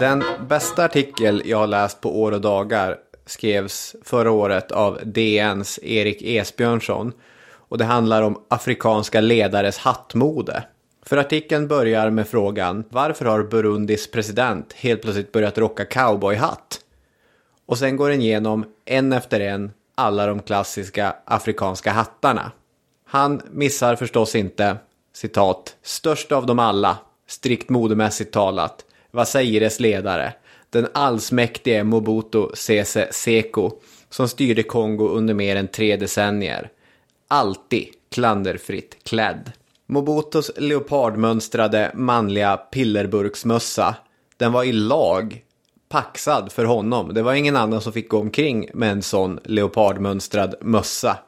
Den bästa artikel jag har läst på år och dagar skrevs förra året av DNs Erik Esbjörnsson. Och det handlar om afrikanska ledares hattmode. För artikeln börjar med frågan varför har Burundis president helt plötsligt börjat rocka cowboyhatt? Och sen går den igenom en efter en alla de klassiska afrikanska hattarna. Han missar förstås inte, citat, störst av dem alla, strikt modemässigt talat, vad säger dess ledare, den allsmäktige Mobutu Sese Seko, som styrde Kongo under mer än tre decennier. Alltid klanderfritt klädd. Mobutus leopardmönstrade manliga pillerburksmössa, den var i lag paxad för honom. Det var ingen annan som fick gå omkring med en sån leopardmönstrad mössa.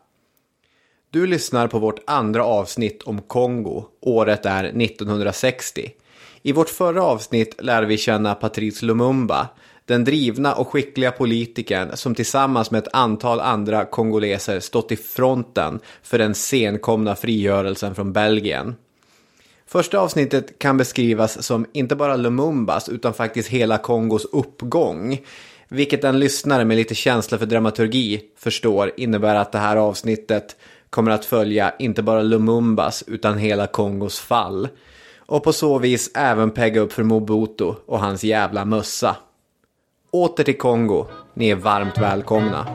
Du lyssnar på vårt andra avsnitt om Kongo. Året är 1960. I vårt förra avsnitt lärde vi känna Patrice Lumumba, den drivna och skickliga politikern som tillsammans med ett antal andra kongoleser stått i fronten för den senkomna frigörelsen från Belgien. Första avsnittet kan beskrivas som inte bara Lumumbas utan faktiskt hela Kongos uppgång. Vilket en lyssnare med lite känsla för dramaturgi förstår innebär att det här avsnittet kommer att följa inte bara Lumumbas utan hela Kongos fall. Och på så vis även pegga upp för Mobutu och hans jävla mössa. Åter till Kongo. Ni är varmt välkomna.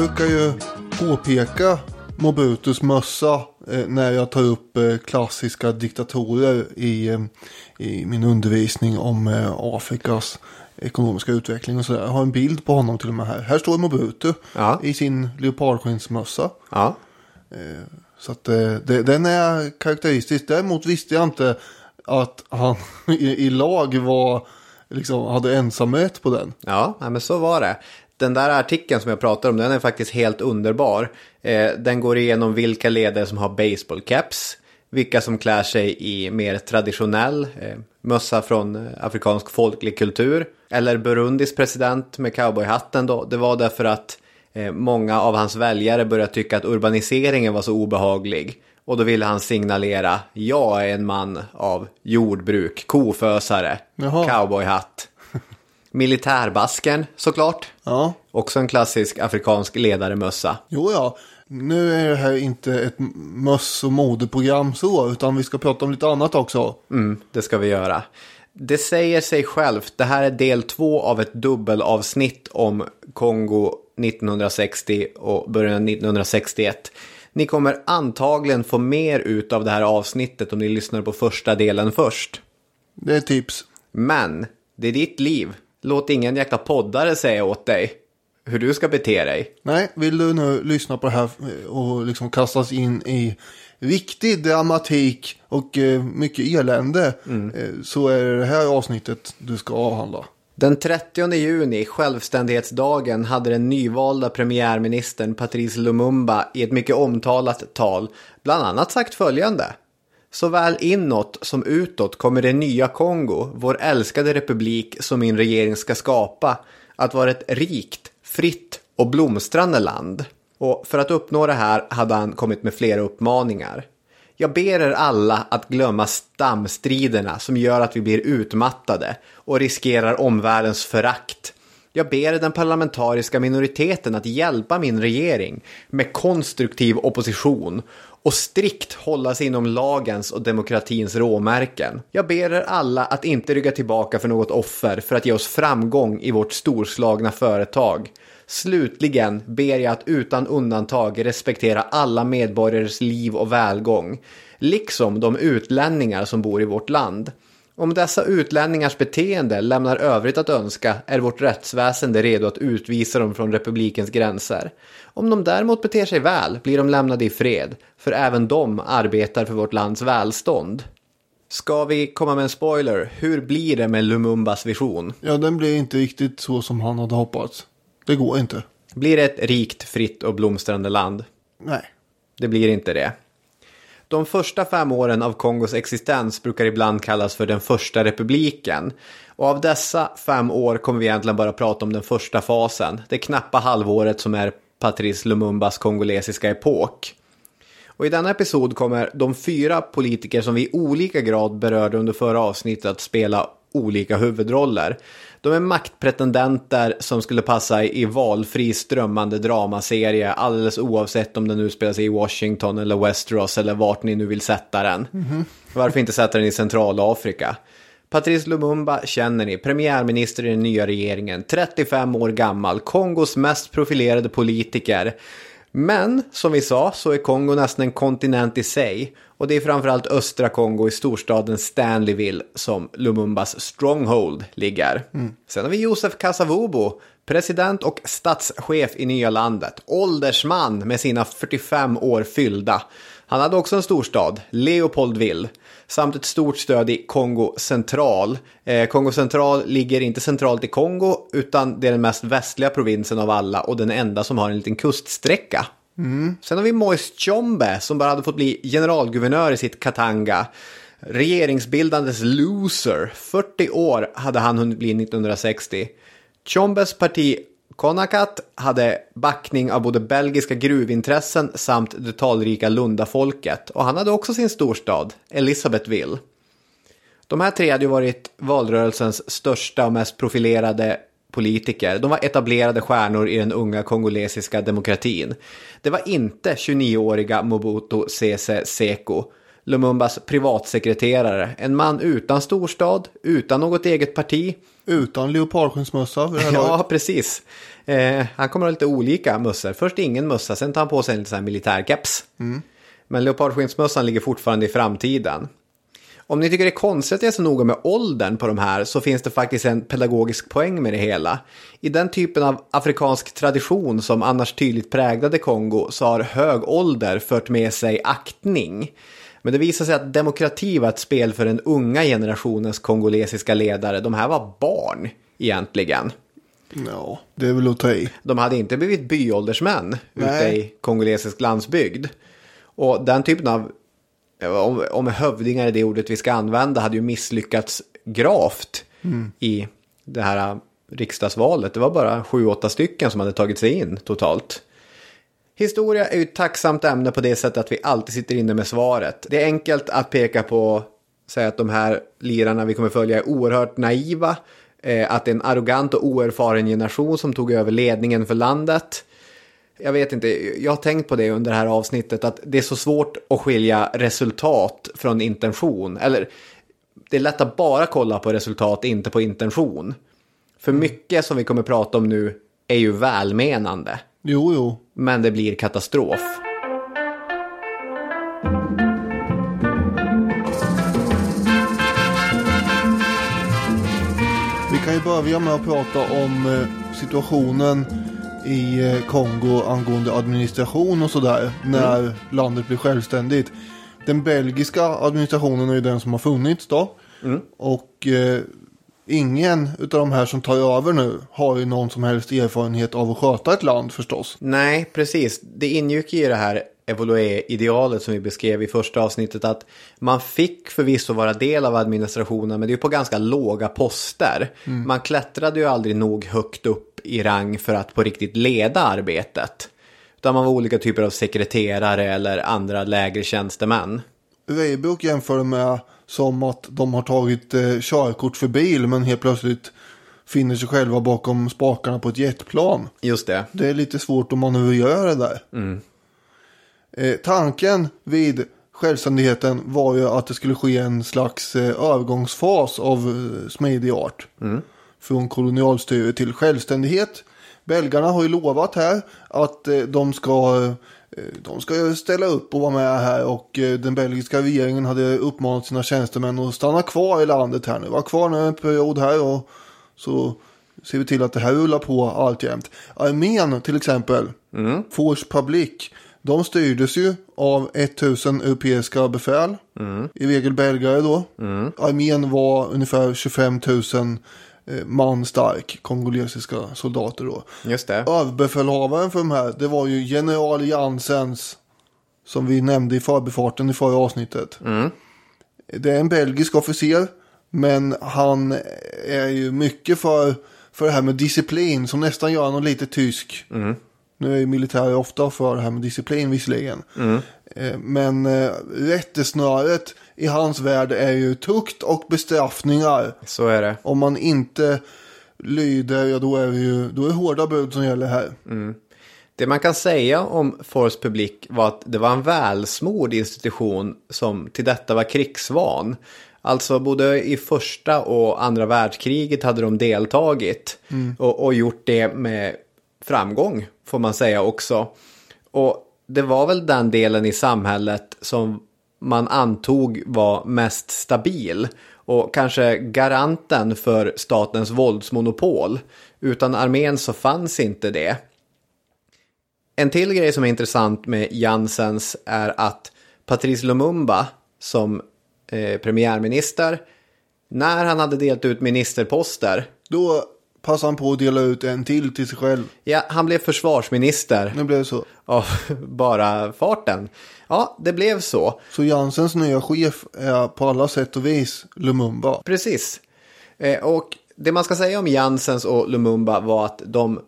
Brukar ju påpeka Mobutus mössa eh, när jag tar upp eh, klassiska diktatorer i, eh, i min undervisning om Afrikas ekonomiska utveckling och sådär. Jag har en bild på honom till och med här. Här står Mobutu Ja. i sin leopardskinnsmössa. Ja, Så att det, den är karaktäristisk. Däremot visste jag inte att han i, i lag var, liksom, hade ensamrätt på den. ja men så var det. Den där artikeln som jag pratar om, den är faktiskt helt underbar. Eh, den går igenom vilka ledare som har baseballcaps, vilka som klär sig i mer traditionell eh, mössa från eh, afrikansk folklig kultur. Eller Burundis president med cowboyhatten då. Det var därför att eh, många av hans väljare började tycka att urbaniseringen var så obehaglig. Och då ville han signalera, jag är en man av jordbruk, kofösare, Jaha. cowboyhatt. Militärbasken såklart. Ja, Också en klassisk afrikansk ledaremössa. jo ja. Nu är det här inte ett möss och modeprogram så, utan vi ska prata om lite annat också. Mm, det ska vi göra. Det säger sig självt, det här är del två av ett dubbelavsnitt om Kongo 1960 och början av 1961. Ni kommer antagligen få mer ut av det här avsnittet om ni lyssnar på första delen först. Det är tips. Men det är ditt liv. Låt ingen jäkla poddare säga åt dig hur du ska bete dig. Nej, vill du nu lyssna på det här och liksom kastas in i riktig dramatik och eh, mycket elände eh, så är det det här avsnittet du ska avhandla. Den 30 juni, självständighetsdagen, hade den nyvalda premiärministern Patrice Lumumba i ett mycket omtalat tal bland annat sagt följande. Såväl inåt som utåt kommer det nya Kongo, vår älskade republik som min regering ska skapa, att vara ett rikt, fritt och blomstrande land. Och för att uppnå det här hade han kommit med flera uppmaningar. Jag ber er alla att glömma stamstriderna som gör att vi blir utmattade och riskerar omvärldens förakt. Jag ber den parlamentariska minoriteten att hjälpa min regering med konstruktiv opposition och strikt hålla sig inom lagens och demokratins råmärken. Jag ber er alla att inte rygga tillbaka för något offer för att ge oss framgång i vårt storslagna företag. Slutligen ber jag att utan undantag respektera alla medborgares liv och välgång, liksom de utlänningar som bor i vårt land. Om dessa utlänningars beteende lämnar övrigt att önska är vårt rättsväsende redo att utvisa dem från republikens gränser. Om de däremot beter sig väl blir de lämnade i fred, för även de arbetar för vårt lands välstånd. Ska vi komma med en spoiler? Hur blir det med Lumumbas vision? Ja, den blir inte riktigt så som han hade hoppats. Det går inte. Blir det ett rikt, fritt och blomstrande land? Nej. Det blir inte det. De första fem åren av Kongos existens brukar ibland kallas för den första republiken. Och av dessa fem år kommer vi egentligen bara prata om den första fasen, det knappa halvåret som är Patrice Lumumbas kongolesiska epok. Och i denna episod kommer de fyra politiker som vi i olika grad berörde under förra avsnittet att spela olika huvudroller. De är maktpretendenter som skulle passa i valfri strömmande dramaserie alldeles oavsett om den utspelar sig i Washington eller Westeros eller vart ni nu vill sätta den. Varför inte sätta den i Centralafrika? Patrice Lumumba känner ni, premiärminister i den nya regeringen, 35 år gammal, Kongos mest profilerade politiker. Men som vi sa så är Kongo nästan en kontinent i sig och det är framförallt östra Kongo i storstaden Stanleyville som Lumumbas stronghold ligger. Sen har vi Josef Kasavubu, president och statschef i nya landet, åldersman med sina 45 år fyllda. Han hade också en storstad, Leopoldville, samt ett stort stöd i Kongo central. Eh, Kongo central ligger inte centralt i Kongo, utan det är den mest västliga provinsen av alla och den enda som har en liten kuststräcka. Mm. Sen har vi Moise Tshombe som bara hade fått bli generalguvernör i sitt Katanga. Regeringsbildandes loser. 40 år hade han hunnit bli 1960. Tjombes parti Konakat hade backning av både belgiska gruvintressen samt det talrika Lundafolket. Och han hade också sin storstad, Elisabethville. De här tre hade ju varit valrörelsens största och mest profilerade politiker. De var etablerade stjärnor i den unga kongolesiska demokratin. Det var inte 29-åriga Mobutu Sese Seko, Lumumbas privatsekreterare. En man utan storstad, utan något eget parti. Utan här Ja, precis. Eh, han kommer ha lite olika mössor. Först ingen mössa, sen tar han på sig en liten militärkeps. Men leopardskinnsmössan ligger fortfarande i framtiden. Om ni tycker det är konstigt att jag är så noga med åldern på de här så finns det faktiskt en pedagogisk poäng med det hela. I den typen av afrikansk tradition som annars tydligt präglade Kongo så har hög ålder fört med sig aktning. Men det visar sig att demokrati var ett spel för den unga generationens kongolesiska ledare. De här var barn egentligen. Ja, det är väl att ta i. De hade inte blivit byåldersmän ute Nej. i kongolesisk landsbygd. Och den typen av, om, om hövdingar är det ordet vi ska använda, hade ju misslyckats gravt i det här riksdagsvalet. Det var bara sju, åtta stycken som hade tagit sig in totalt. Historia är ju ett tacksamt ämne på det sättet att vi alltid sitter inne med svaret. Det är enkelt att peka på, säga att de här lirarna vi kommer följa är oerhört naiva, eh, att det är en arrogant och oerfaren generation som tog över ledningen för landet. Jag vet inte, jag har tänkt på det under det här avsnittet att det är så svårt att skilja resultat från intention. Eller det är lätt att bara kolla på resultat, inte på intention. För mycket som vi kommer prata om nu är ju välmenande. Jo, jo. Men det blir katastrof. Vi kan ju börja med att prata om eh, situationen i eh, Kongo angående administration och sådär. När landet blir självständigt. Den belgiska administrationen är ju den som har funnits då. Och eh, ingen utav de här som tar över nu har ju någon som helst erfarenhet av att sköta ett land förstås. Nej, precis. Det ingick i det här evolué-idealet som vi beskrev i första avsnittet att man fick förvisso vara del av administrationen men det är på ganska låga poster. Man klättrade ju aldrig nog högt upp i rang för att på riktigt leda arbetet. Utan man var olika typer av sekreterare eller andra lägre tjänstemän. Weibuck jämför med som att de har tagit eh, körkort för bil men helt plötsligt finner sig själva bakom spakarna på ett jetplan. Just det. Det är lite svårt att manövrera det där. Eh, tanken vid självständigheten var ju att det skulle ske en slags eh, övergångsfas av eh, smidig art. Från kolonialstyre till självständighet. Belgarna har ju lovat här att eh, de ska de ska ställa upp och vara med här och den belgiska regeringen hade uppmanat sina tjänstemän att stanna kvar i landet här nu. Var kvar nu en period här och så ser vi till att det här rullar på alltjämt. Armén till exempel, Force Public, de styrdes ju av 1000 europeiska befäl. I regel belgare då. Armén var ungefär 25 000 eh, man stark, kongolesiska soldater då. Just det. Överbefälhavaren för de här, det var ju general Jansens. Som vi nämnde i förbifarten i förra avsnittet. Det är en belgisk officer. Men han är ju mycket för, för det här med disciplin. Som nästan gör honom lite tysk. Nu är ju militärer ofta för det här med disciplin visserligen. Eh, Men eh, rättesnöret i hans värld är ju tukt och bestraffningar. Så är det. Om man inte lyder, ja då är det ju då är det hårda bud som gäller här. Det man kan säga om Force Public var att det var en välsmord institution som till detta var krigsvan. Alltså både i första och andra världskriget hade de deltagit och, och gjort det med framgång får man säga också. Och det var väl den delen i samhället som man antog var mest stabil och kanske garanten för statens våldsmonopol. Utan armén så fanns inte det. En till grej som är intressant med Jansens är att Patrice Lumumba som eh, premiärminister, när han hade delat ut ministerposter, Då passar han på att dela ut en till till sig själv. ja, han blev försvarsminister Nu blev det så. av bara farten. Ja, det blev så. Så Jansens nya chef är på alla sätt och vis Lumumba. Precis. Eh, och det man ska säga om Jansens och Lumumba var att de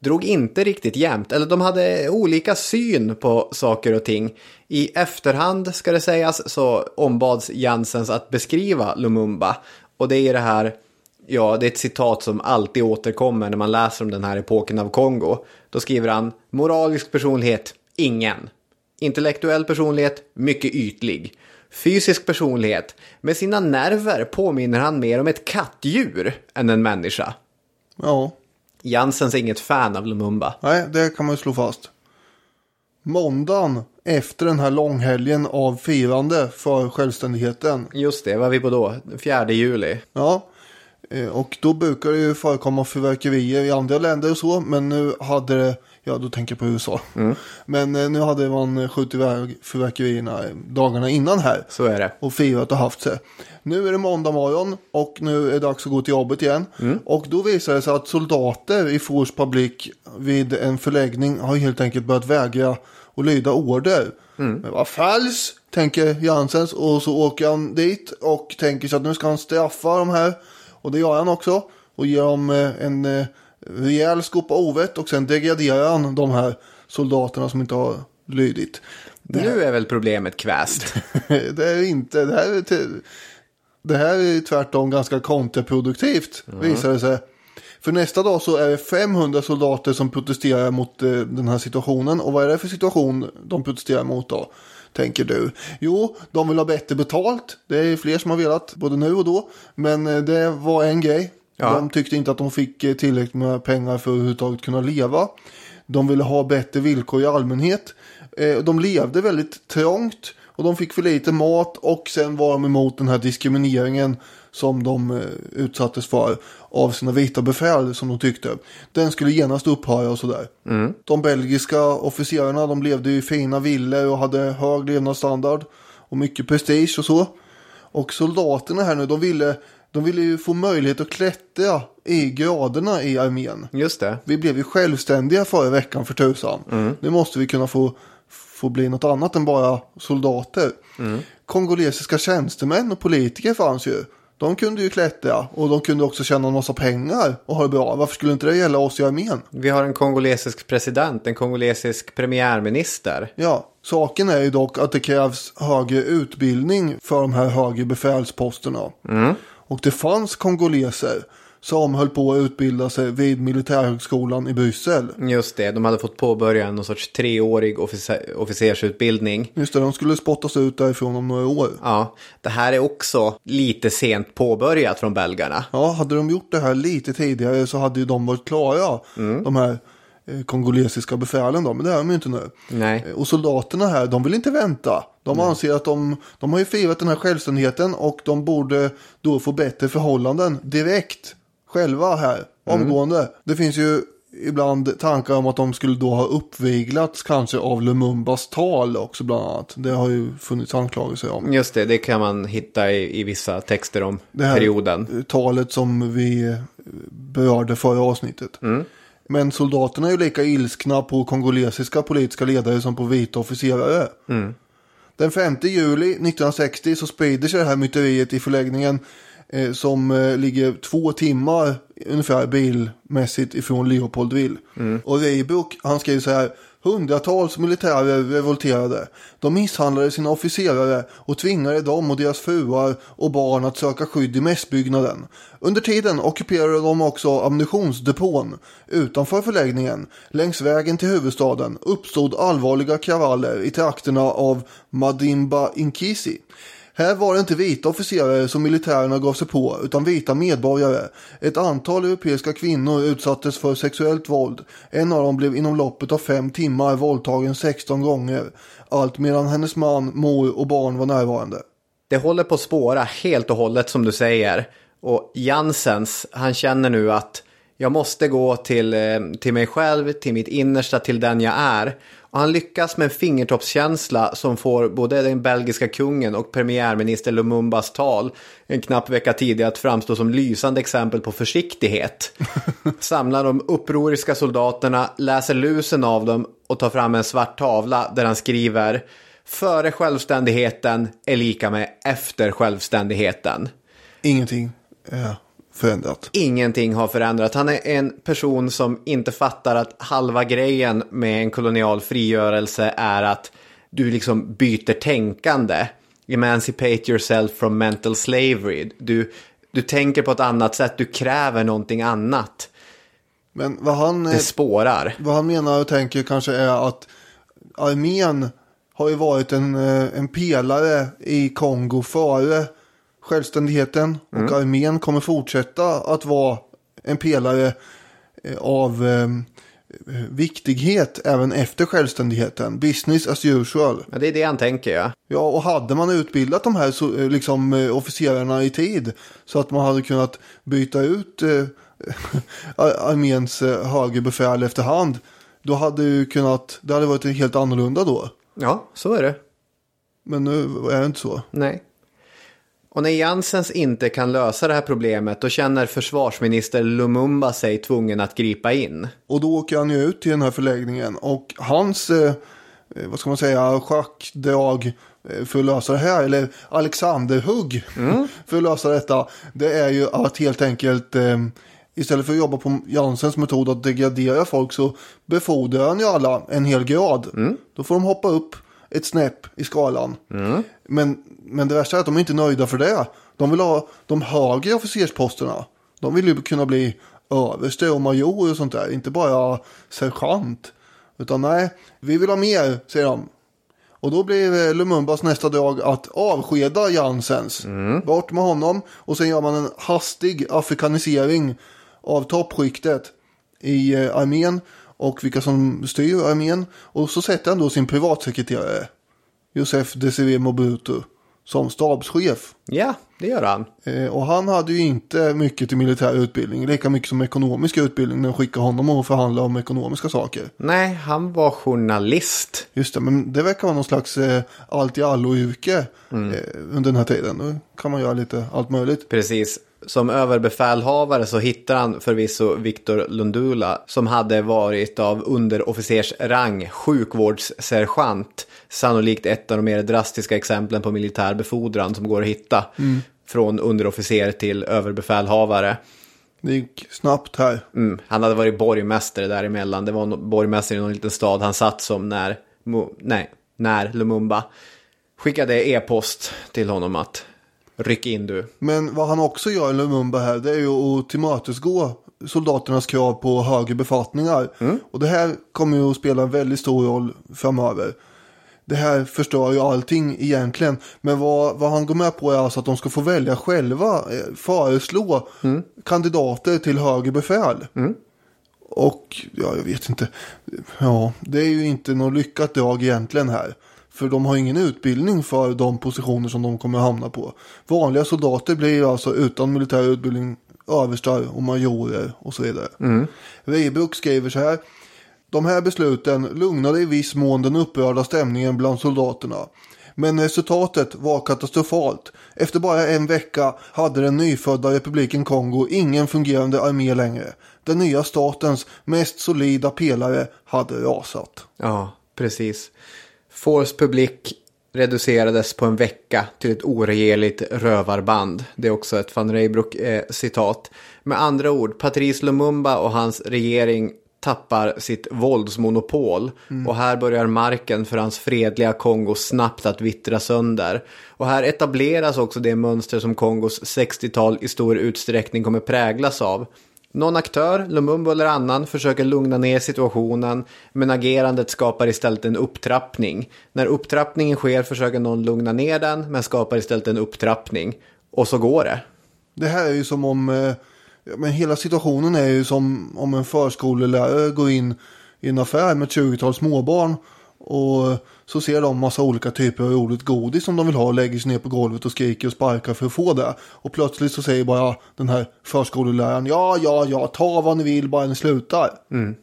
drog inte riktigt jämnt. Eller de hade olika syn på saker och ting. I efterhand ska det sägas så ombads Jansens att beskriva Lumumba. Och det är det här, ja det är ett citat som alltid återkommer när man läser om den här epoken av Kongo. Då skriver han moralisk personlighet, ingen. Intellektuell personlighet, mycket ytlig. Fysisk personlighet, med sina nerver påminner han mer om ett kattdjur än en människa. Ja, Jansens är inget fan av Lumumba. nej, det kan man ju slå fast. Måndagen efter den här långhelgen av firande för självständigheten. Just det, vad är vi på då? 4 juli. Ja, och då brukar det ju förekomma fyrverkerier i andra länder och så. Men nu hade det, ja då tänker jag på USA. Men eh, nu hade man skjutit iväg fyrverkerierna dagarna innan här. Så är det. och firat och haft sig. Nu är det måndag morgon och nu är det dags att gå till jobbet igen. Och då visar det sig att soldater i Force Public vid en förläggning har helt enkelt börjat vägra att lyda order. Men vad falskt, tänker Jansens. Och så åker han dit och tänker sig att nu ska han straffa de här. Och det gör han också. Och ger dem eh, en eh, rejäl skopa ovett och sen degraderar han de här soldaterna som inte har lydit. Nu är väl problemet kväst. det är inte, det här är, till, det här är tvärtom ganska kontraproduktivt visar det sig. För nästa dag så är det 500 soldater som protesterar mot eh, den här situationen. Och vad är det för situation de protesterar mot då? Tänker du? Jo, de vill ha bättre betalt. Det är fler som har velat, både nu och då. Men eh, det var en grej. Ja. De tyckte inte att de fick eh, tillräckligt med pengar för att överhuvudtaget kunna leva. De ville ha bättre villkor i allmänhet. Eh, De levde väldigt trångt och de fick för lite mat och sen var de emot den här diskrimineringen som de eh, utsattes för av sina vita befäl som de tyckte. Den skulle genast upphöra och sådär. De belgiska officerarna de levde i fina villor och hade hög levnadsstandard och mycket prestige och så. Och soldaterna här nu de ville, de ville ju få möjlighet att klättra i graderna i armén. Just det. Vi blev ju självständiga förra veckan för tusan. Nu måste vi kunna få, få bli något annat än bara soldater. Kongolesiska tjänstemän och politiker fanns ju. De kunde ju klättra och de kunde också tjäna en massa pengar och ha det bra. Varför skulle inte det gälla oss i armén? Vi har en kongolesisk president, en kongolesisk premiärminister. Ja, saken är ju dock att det krävs högre utbildning för de här högre befälsposterna. Och det fanns kongoleser som höll på att utbilda sig vid militärhögskolan i Bryssel. Just det, de hade fått påbörja någon sorts treårig officer- officersutbildning. Just det, de skulle spottas ut därifrån om några år. Ja, det här är också lite sent påbörjat från belgarna. Ja, hade de gjort det här lite tidigare så hade ju de varit klara. De här eh, kongolesiska befälen då, men det är de ju inte nu. Nej. Eh, Och soldaterna här, de vill inte vänta. De anser att de, de har ju firat den här självständigheten och de borde då få bättre förhållanden direkt. Själva här, omgående. Det finns ju ibland tankar om att de skulle då ha uppviglats kanske av Lumumbas tal också bland annat. Det har ju funnits anklagelser om. Just det, det kan man hitta i, i vissa texter om det här perioden. talet som vi berörde förra avsnittet. Men soldaterna är ju lika ilskna på kongolesiska politiska ledare som på vita officerare. Den 5 juli 1960 så sprider sig det här myteriet i förläggningen som eh, ligger två timmar ungefär bilmässigt ifrån Leopoldville. Och Reibrook han skriver så här. Hundratals militärer revolterade. De misshandlade sina officerare och tvingade dem och deras fruar och barn att söka skydd i mässbyggnaden. Under tiden ockuperade de också ammunitionsdepån. Utanför förläggningen, längs vägen till huvudstaden, uppstod allvarliga kravaller i trakterna av Madimba Inkisi. Här var det inte vita officerare som militärerna gav sig på, utan vita medborgare. Ett antal europeiska kvinnor utsattes för sexuellt våld. En av dem blev inom loppet av fem timmar våldtagen 16 gånger. Allt medan hennes man, mor och barn var närvarande. Det håller på att spåra helt och hållet som du säger. Och Jansens, han känner nu att jag måste gå till, eh, till mig själv, till mitt innersta, till den jag är. Och han lyckas med en fingertoppskänsla som får både den belgiska kungen och premiärminister Lumumbas tal en knapp vecka tidigare att framstå som lysande exempel på försiktighet. Samlar de upproriska soldaterna, läser lusen av dem och tar fram en svart tavla där han skriver Före självständigheten är lika med efter självständigheten. Ingenting är förändrat. Ingenting har förändrats. Han är en person som inte fattar att halva grejen med en kolonial frigörelse är att du liksom byter tänkande. Emancipate yourself from mental slavery. Du, du tänker på ett annat sätt, du kräver någonting annat. Men vad han, Det spårar. vad han menar och tänker kanske är att armén har ju varit en, eh, en pelare i Kongo före självständigheten. Och armén kommer fortsätta att vara en pelare eh, av eh, viktighet även efter självständigheten. Business as usual. Ja, det är det han tänker ja. Ja, och hade man utbildat de här så, eh, liksom, eh, officerarna i tid så att man hade kunnat byta ut eh, ar- arméns eh, högerbefäl efterhand. Då hade ju kunnat, det hade varit helt annorlunda då. Ja, så är det. Men nu är det inte så. Nej. Och när Jansens inte kan lösa det här problemet då känner försvarsminister Lumumba sig tvungen att gripa in. Och då åker han ju ut till den här förläggningen och hans, eh, vad ska man säga, schackdrag eh, för att lösa det här, eller Alexanderhugg för att lösa detta, det är ju att helt enkelt eh, Istället för att jobba på Jansens metod att degradera folk så befordrar han ju alla en hel grad. Då får de hoppa upp ett snäpp i skalan. Men, men det värsta är att de är inte nöjda för det. De vill ha de högre officersposterna. De vill ju kunna bli överste och major och sånt där. Inte bara sergeant. Utan nej, vi vill ha mer, säger de. Och då blir eh, Lumumbas nästa drag att avskeda Janssens. Bort med honom. Och sen gör man en hastig afrikanisering av toppskiktet i eh, armén. Och vilka som styr armén. Och så sätter han då sin privatsekreterare. Josef Desiré Mobutu. Som stabschef. Ja, det gör han. Eh, och han hade ju inte mycket till militär utbildning. Lika mycket som ekonomisk utbildning när de skickade honom och förhandla om ekonomiska saker. Nej, han var journalist. Just det, men det verkar vara någon slags eh, allt i allo-yrke eh, under den här tiden. Då kan man göra lite allt möjligt. Precis. Som överbefälhavare så hittar han förvisso Viktor Lundula som hade varit av underofficersrang, sjukvårdssergeant. Sannolikt ett av de mer drastiska exemplen på militär befordran som går att hitta. Från underofficer till överbefälhavare. Det gick snabbt här. Mm. Han hade varit borgmästare däremellan. Det var en borgmästare i någon liten stad han satt som när, Mo- nej, när Lumumba skickade e-post till honom att ryck in du. Men vad han också gör i Lumumba här det är ju att tillmötesgå soldaternas krav på högre befattningar. Och det här kommer ju att spela en väldigt stor roll framöver. Det här förstör ju allting egentligen. Men vad, vad han går med på är alltså att de ska få välja själva. eh, Föreslå kandidater till högre befäl. Och ja, jag vet inte. Ja, det är ju inte något lyckat drag egentligen här. För de har ingen utbildning för de positioner som de kommer att hamna på. Vanliga soldater blir ju alltså utan militär utbildning överstar och majorer och så vidare. Mm. Weibruck skriver så här. De här besluten lugnade i viss mån den upprörda stämningen bland soldaterna. Men resultatet var katastrofalt. Efter bara en vecka hade den nyfödda republiken Kongo ingen fungerande armé längre. Den nya statens mest solida pelare hade rasat. Ja, precis. Force Public reducerades på en vecka till ett oregerligt rövarband. Det är också ett van Reybrouck-citat. Med andra ord, Patrice Lumumba och hans regering tappar sitt våldsmonopol. Och här börjar marken för hans fredliga Kongo snabbt att vittra sönder. Och här etableras också det mönster som Kongos 60-tal i stor utsträckning kommer präglas av. Någon aktör, Lumumba eller annan, försöker lugna ner situationen, men agerandet skapar istället en upptrappning. När upptrappningen sker försöker någon lugna ner den, men skapar istället en upptrappning. Och så går det. Det här är ju som om, eh, ja, men hela situationen är ju som om en förskolelärare går in i en affär med ett 20-tal småbarn. Och så ser de massa olika typer av roligt godis som de vill ha och lägger sig ner på golvet och skriker och sparkar för att få det. Och plötsligt så säger bara den här förskoleläraren ja, ja, ja, ta vad ni vill bara ni slutar.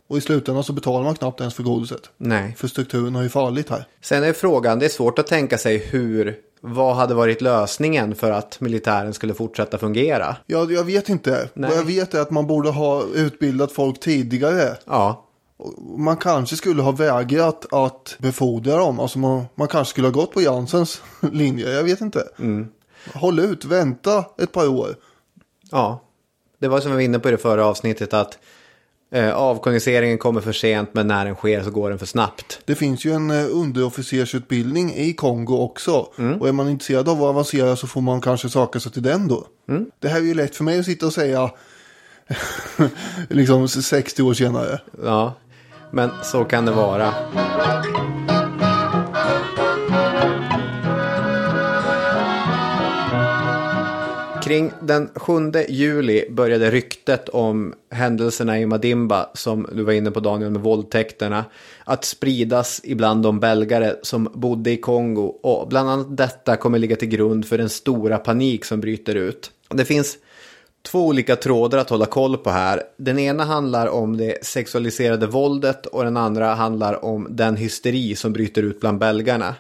Och i slutändan så betalar man knappt ens för godiset. Nej. För strukturen har ju fallit här. Sen är frågan, det är svårt att tänka sig hur, vad hade varit lösningen för att militären skulle fortsätta fungera? Ja, jag vet inte. Nej. Vad jag vet är att man borde ha utbildat folk tidigare. Ja, Man kanske skulle ha vägrat att befordra dem. Alltså man, man kanske skulle ha gått på Janssens linje. Jag vet inte. Håll ut, vänta ett par år. ja. Det var som vi var inne på i det förra avsnittet att eh, avkoloniseringen kommer för sent men när den sker så går den för snabbt. Det finns ju en eh, underofficersutbildning i Kongo också. Och är man intresserad av att avancera så får man kanske söka sig till den då. Det här är ju lätt för mig att sitta och säga liksom 60 år senare. Ja, men så kan det vara. Kring den 7 juli började ryktet om händelserna i Madimba, som du var inne på Daniel med våldtäkterna, att spridas ibland de belgare som bodde i Kongo. Och bland annat detta kommer ligga till grund för den stora panik som bryter ut. Det finns två olika trådar att hålla koll på här. Den ena handlar om det sexualiserade våldet och den andra handlar om den hysteri som bryter ut bland belgarna.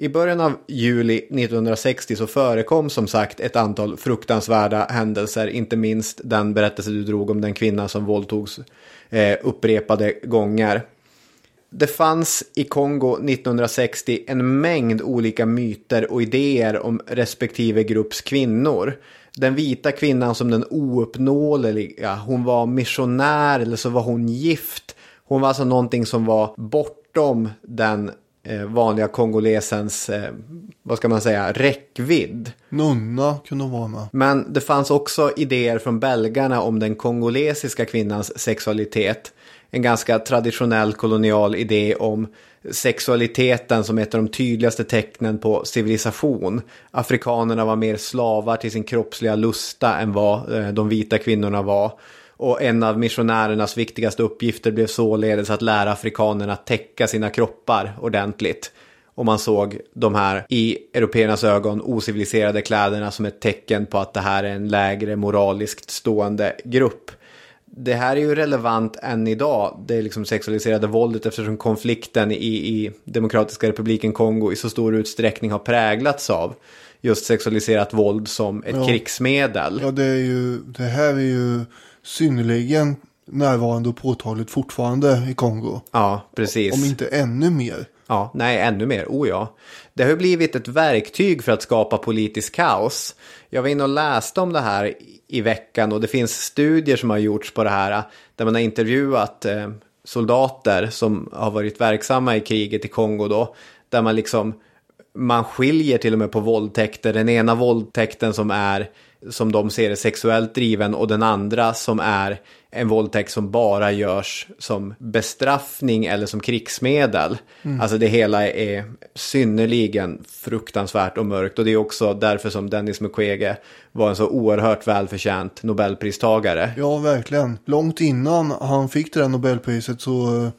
I början av juli 1960 så förekom som sagt ett antal fruktansvärda händelser, inte minst den berättelse du drog om den kvinna som våldtogs eh, upprepade gånger. Det fanns i Kongo 1960 en mängd olika myter och idéer om respektive grupps kvinnor. Den vita kvinnan som den ouppnåeliga, hon var missionär eller så var hon gift. Hon var alltså någonting som var bortom den eh, vanliga kongolesens, eh, vad ska man säga, räckvidd. Nunna kunde vara med. Men det fanns också idéer från belgarna om den kongolesiska kvinnans sexualitet. En ganska traditionell kolonial idé om sexualiteten som ett av de tydligaste tecknen på civilisation. Afrikanerna var mer slavar till sin kroppsliga lusta än vad eh, de vita kvinnorna var. Och en av missionärernas viktigaste uppgifter blev således att lära afrikanerna att täcka sina kroppar ordentligt. Och man såg de här i européernas ögon ociviliserade kläderna som ett tecken på att det här är en lägre moraliskt stående grupp. Det här är ju relevant än idag, det är liksom sexualiserade våldet eftersom konflikten i, i Demokratiska republiken Kongo i så stor utsträckning har präglats av just sexualiserat våld som ett Ja. krigsmedel. Ja, det, är ju, det här är ju synnerligen närvarande och påtagligt fortfarande i Kongo. Ja, precis. Om inte ännu mer. Ja, nej, ännu mer. Oh ja. Det har ju blivit ett verktyg för att skapa politisk kaos. Jag var inne och läste om det här i veckan och det finns studier som har gjorts på det här äh, där man har intervjuat äh, soldater som har varit verksamma i kriget i Kongo då. Där man liksom, man skiljer till och med på våldtäkter. Den ena våldtäkten som är, som de ser är sexuellt driven och den andra som är en våldtäkt som bara görs som bestraffning eller som krigsmedel. Alltså det hela är synnerligen fruktansvärt och mörkt och det är också därför som Dennis Mukwege var en så oerhört välförtjänt Nobelpristagare. Ja, verkligen. Långt innan han fick det där Nobelpriset så eh,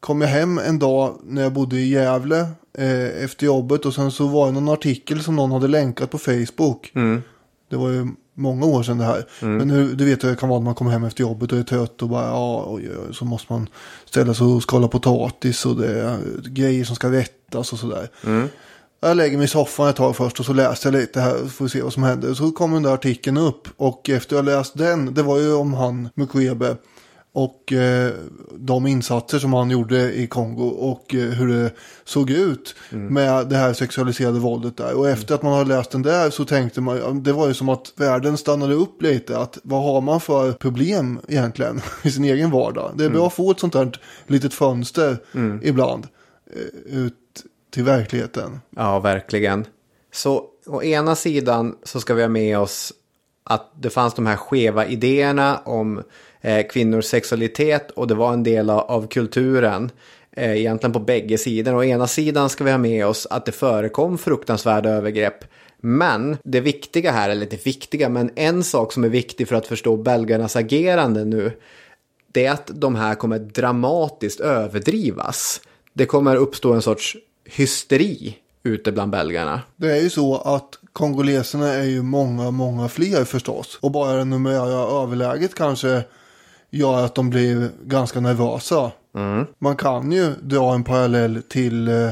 kom jag hem en dag när jag bodde i Gävle eh, efter jobbet och sen så var det någon artikel som någon hade länkat på Facebook. Det var ju många år sedan det här. Men hur, du vet hur det kan vara när man kommer hem efter jobbet och är trött och bara ja, oj, oj, så måste man ställa sig och skala potatis och det är grejer som ska rättas och sådär. Jag lägger mig i soffan ett tag först och så läser jag lite här för att se vad som händer. Så kom den där artikeln upp och efter jag läst den, det var ju om han Mukwebe och eh, de insatser som han gjorde i Kongo och eh, hur det såg ut med det här sexualiserade våldet där. Och efter att man har läst den där så tänkte man, det var ju som att världen stannade upp lite. Att vad har man för problem egentligen i sin egen vardag? Det är bra att få ett sånt här litet fönster ibland eh, ut till verkligheten. Ja, verkligen. Så å ena sidan så ska vi ha med oss att det fanns de här skeva idéerna om Eh, kvinnors sexualitet och det var en del av, kulturen. Eh, egentligen på bägge sidor. Å ena sidan ska vi ha med oss att det förekom fruktansvärda övergrepp. Men det viktiga här, eller det viktiga, men en sak som är viktig för att förstå belgarnas agerande nu. Det är att de här kommer dramatiskt överdrivas. Det kommer uppstå en sorts hysteri ute bland belgarna. Det är ju så att kongoleserna är ju många, många fler förstås. Och bara det numerära överläget kanske gör att de blir ganska nervösa. Man kan ju dra en parallell till eh,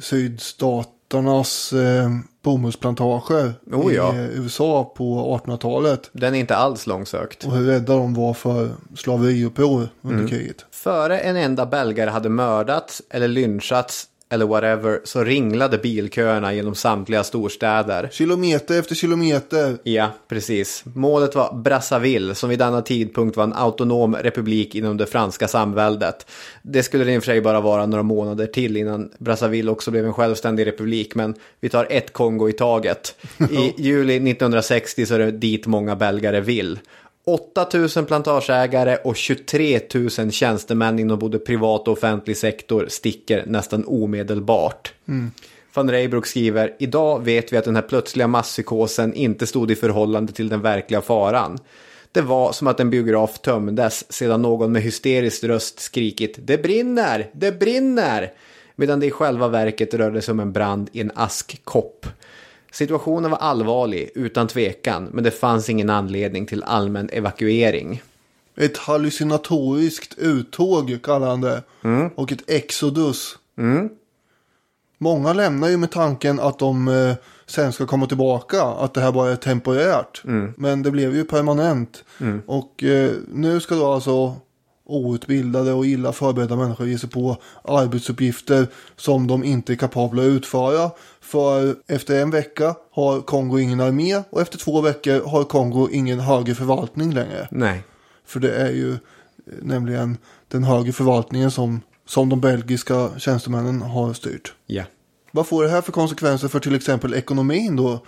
sydstaternas eh, bomullsplantager Oh ja. i eh, USA på 1800-talet. Den är inte alls långsökt. Och hur rädda de var för slaveriuppror under kriget. Före en enda belgare hade mördats eller lynchats eller whatever så ringlade bilköerna genom samtliga storstäder. Kilometer efter kilometer. Ja, precis. Målet var Brazzaville som vid denna tidpunkt var en autonom republik inom det franska samväldet. Det skulle det i och för sig bara vara några månader till innan Brazzaville också blev en självständig republik, men vi tar ett Kongo i taget. I juli 1960 så är det dit många belgare vill. 8000 plantageägare och 23 000 tjänstemän inom både privat och offentlig sektor sticker nästan omedelbart. Van Reybrouck skriver, idag vet vi att den här plötsliga masspsykosen inte stod i förhållande till den verkliga faran. Det var som att en biograf tömdes sedan någon med hysterisk röst skrikit Det brinner! Det brinner! Medan det i själva verket rörde sig om en brand i en askkopp. Situationen var allvarlig, utan tvekan, men det fanns ingen anledning till allmän evakuering. Ett hallucinatoriskt uttåg kallar han det. Och ett exodus. Många lämnar ju med tanken att de eh, sen ska komma tillbaka. Att det här bara är temporärt. Men det blev ju permanent. Och eh, nu ska då alltså outbildade och illa förberedda människor ge sig på arbetsuppgifter som de inte är kapabla att utföra. För efter en vecka har Kongo ingen armé och efter två veckor har Kongo ingen högre förvaltning längre. Nej. För det är ju eh, nämligen den högre förvaltningen som, som de belgiska tjänstemännen har styrt. Ja. Vad får det här för konsekvenser för till exempel ekonomin då?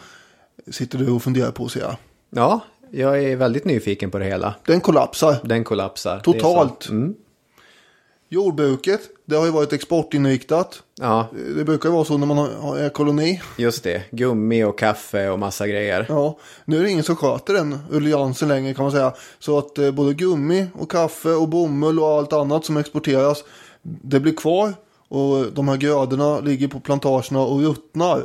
Sitter du och funderar på ser jag. Ja, jag är väldigt nyfiken på det hela. Den kollapsar Den kollapsar. Totalt. Mm. Jordbruket Det har ju varit exportinriktat. Ja, Det brukar ju vara så när man har- är koloni. just det. Gummi och kaffe och massa grejer. Ja, nu är det ingen som sköter den rulliansen längre kan man säga. Så att eh, både gummi och kaffe och bomull och allt annat som exporteras, det blir kvar. Och de här grödorna ligger på plantagerna och ruttnar.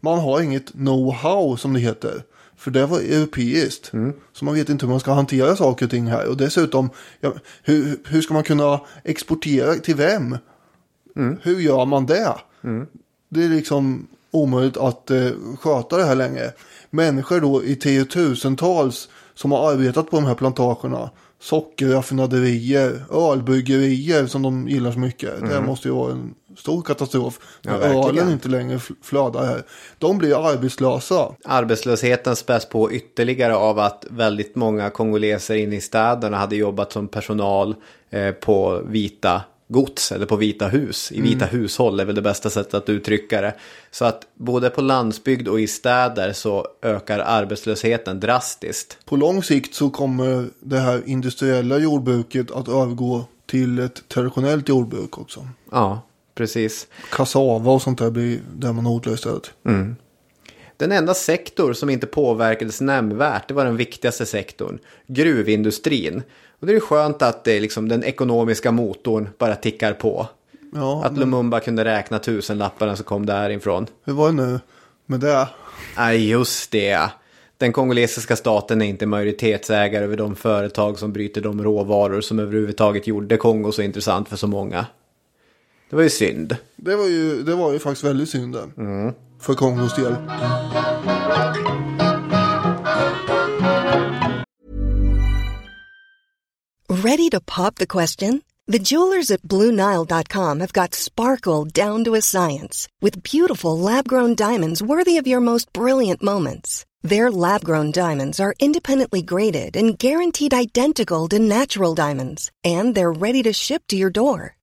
Man har inget know-how som det heter. För det var europeiskt. Så man vet inte hur man ska hantera saker och ting här. Och dessutom, ja, hur, hur ska man kunna exportera till vem? Hur gör man det? Det är liksom omöjligt att eh, sköta det här längre. Människor då i tiotusentals som har arbetat på de här plantagerna. Sockerraffinaderier, ölbryggerier som de gillar så mycket. Det här måste ju vara en stor katastrof. Ja, ölen inte längre fl- flödar här. De blir arbetslösa. Arbetslösheten späs på ytterligare av att väldigt många kongoleser inne i städerna hade jobbat som personal eh, på vita gods eller på vita hus. I vita hushåll är väl det bästa sättet att uttrycka det. Så att både på landsbygd och i städer så ökar arbetslösheten drastiskt. På lång sikt så kommer det här industriella jordbruket att övergå till ett traditionellt jordbruk också. Ja, precis. Kassava och sånt där blir där man odlar istället. Den enda sektor som inte påverkades nämnvärt, det var den viktigaste sektorn, gruvindustrin. Och det är skönt att det liksom den ekonomiska motorn bara tickar på. Ja, Att Lumumba kunde räkna tusenlapparna som kom därifrån. hur var det nu med det? Nej, just det. Den kongolesiska staten är inte majoritetsägare över de företag som bryter de råvaror som överhuvudtaget gjorde Kongo så intressant för så många. Det var ju synd. Det var ju, det var ju faktiskt väldigt synd det. För Kongos del. Ready to pop the question? The jewelers at BlueNile.com have got sparkle down to a science with beautiful lab grown diamonds worthy of your most brilliant moments. Their lab grown diamonds are independently graded and guaranteed identical to natural diamonds, and they're ready to ship to your door.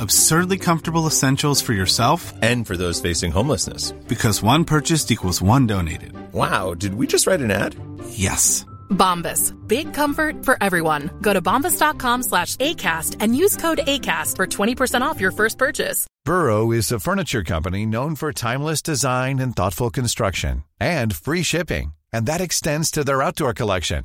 Absurdly comfortable essentials for yourself And for those facing homelessness. because one purchased equals one donated. Wow, did we just write an ad? Yes. Bombas. Big comfort for everyone. Go to bombas.com slash ACAST and use code ACAST for 20% off your first purchase. Burrow is a furniture company known for timeless design and thoughtful construction and free shipping, and that extends to their outdoor collection.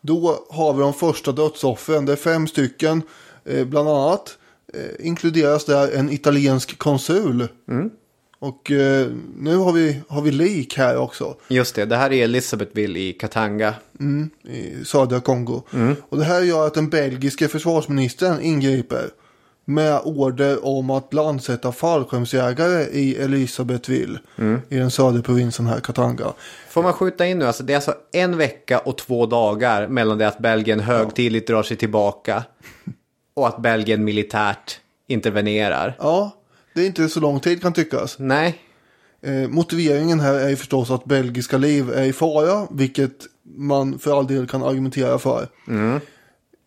då har vi de första dödsoffren. Det är fem stycken, eh, bland annat. Eh, inkluderas där en italiensk konsul. Och eh, nu har vi, har vi lik här också. Just det, det här är Elizabethville i Katanga. i södra Kongo. Och det här gör att den belgiske försvarsministern ingriper med order om att landsätta fallskärmsjägare i Elisabethville i den södra provinsen här, Katanga. Får man skjuta in nu, alltså det är alltså en vecka och två dagar mellan det att Belgien högtidligt drar sig tillbaka och att Belgien militärt intervenerar. Ja, det är inte så lång tid kan tyckas. Nej, Eh, motiveringen här är ju förstås att belgiska liv är i fara, vilket man för all del kan argumentera för.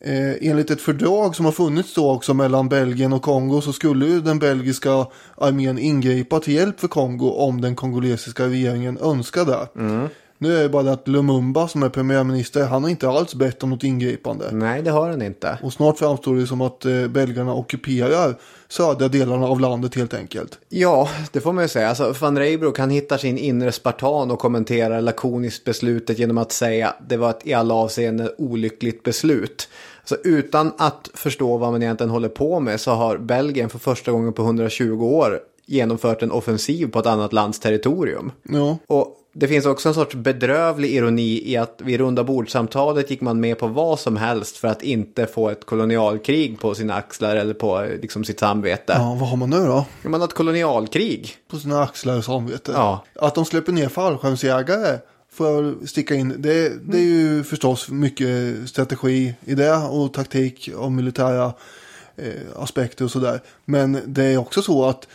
Eh, enligt ett fördrag som har funnits då också mellan Belgien och Kongo så skulle ju den belgiska armén ingripa till hjälp för Kongo om den kongolesiska regeringen önskade. Mm. Nu är det bara att Lumumba som är premiärminister, han har inte alls bett om något ingripande. nej det har den inte. Och snart framstår det som att eh, belgarna ockuperar södra delarna av landet helt enkelt. Ja, det får man ju säga. Alltså, van Reybrouck han hittar sin inre spartan och kommenterar lakoniskt beslutet genom att säga det var ett i alla avseenden olyckligt beslut. Så utan att förstå vad man egentligen håller på med så har Belgien för första gången på 120 år genomfört en offensiv på ett annat lands territorium. Ja. Och det finns också en sorts bedrövlig ironi i att vid runda bordsamtalet gick man med på vad som helst för att inte få ett kolonialkrig på sina axlar eller på liksom, sitt samvete. ja, vad har man nu då? Man har ett kolonialkrig. På sina axlar och samvete. Ja. Att de släpper ner fallskärmsjägare får jag sticka in. Det, det är ju förstås mycket strategi i det och taktik och militära eh, aspekter och sådär. Men det är också så att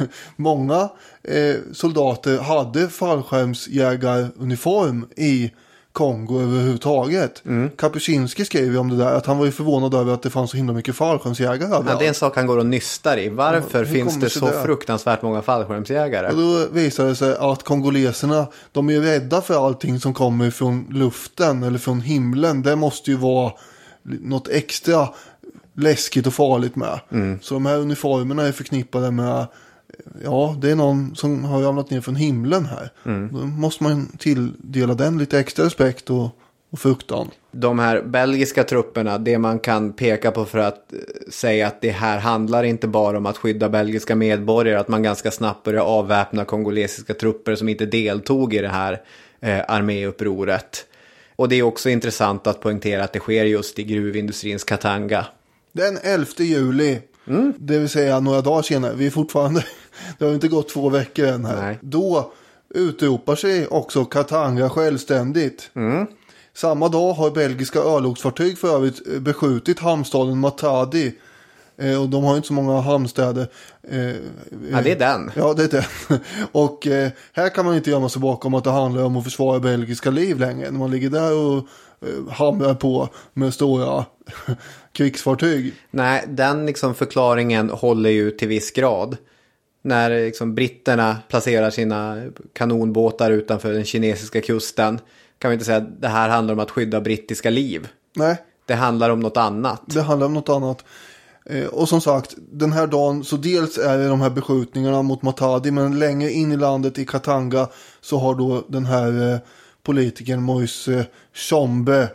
många eh, soldater hade fallskärmsjägaruniform i Kongo överhuvudtaget. Mm. Kapuscinski skrev ju om det där att han var ju förvånad över att det fanns så himla mycket fallskärmsjägare Ja, det är en sak han går och nystar i. Varför Ja, finns det så det? fruktansvärt många fallskärmsjägare? Och då visade det sig att kongoleserna, de är rädda för allting som kommer från luften eller från himlen. Det måste ju vara något extra läskigt och farligt med. Så de här uniformerna är förknippade med, ja, det är någon som har ramlat ner från himlen här. Då måste man tilldela den lite extra respekt och, och fruktan. De här belgiska trupperna, det man kan peka på för att eh, säga att det här handlar inte bara om att skydda belgiska medborgare, att man ganska snabbt börjar avväpna kongolesiska trupper som inte deltog i det här eh, arméupproret. Och det är också intressant att poängtera att det sker just i gruvindustrins Katanga. Den 11 juli, det vill säga några dagar senare, vi är fortfarande, det har inte gått två veckor än här. Nej. Då utropar sig också Katanga självständigt. Samma dag har belgiska örlogsfartyg för övrigt eh, beskjutit hamnstaden Matadi. Eh, och de har ju inte så många hamnstäder. Eh, Ja, det är den. Ja, det är den. Och eh, här kan man inte gömma sig bakom att det handlar om att försvara belgiska liv längre. När man ligger där och eh, hamrar på med stora krigsfartyg. Nej, den liksom förklaringen håller ju till viss grad. När liksom britterna placerar sina kanonbåtar utanför den kinesiska kusten kan vi inte säga att det här handlar om att skydda brittiska liv. Nej, Det handlar om något annat. det handlar om något annat. Eh, och som sagt, den här dagen så dels är det de här beskjutningarna mot Matadi men längre in i landet i Katanga så har då den här eh, politikern Moise Tshombe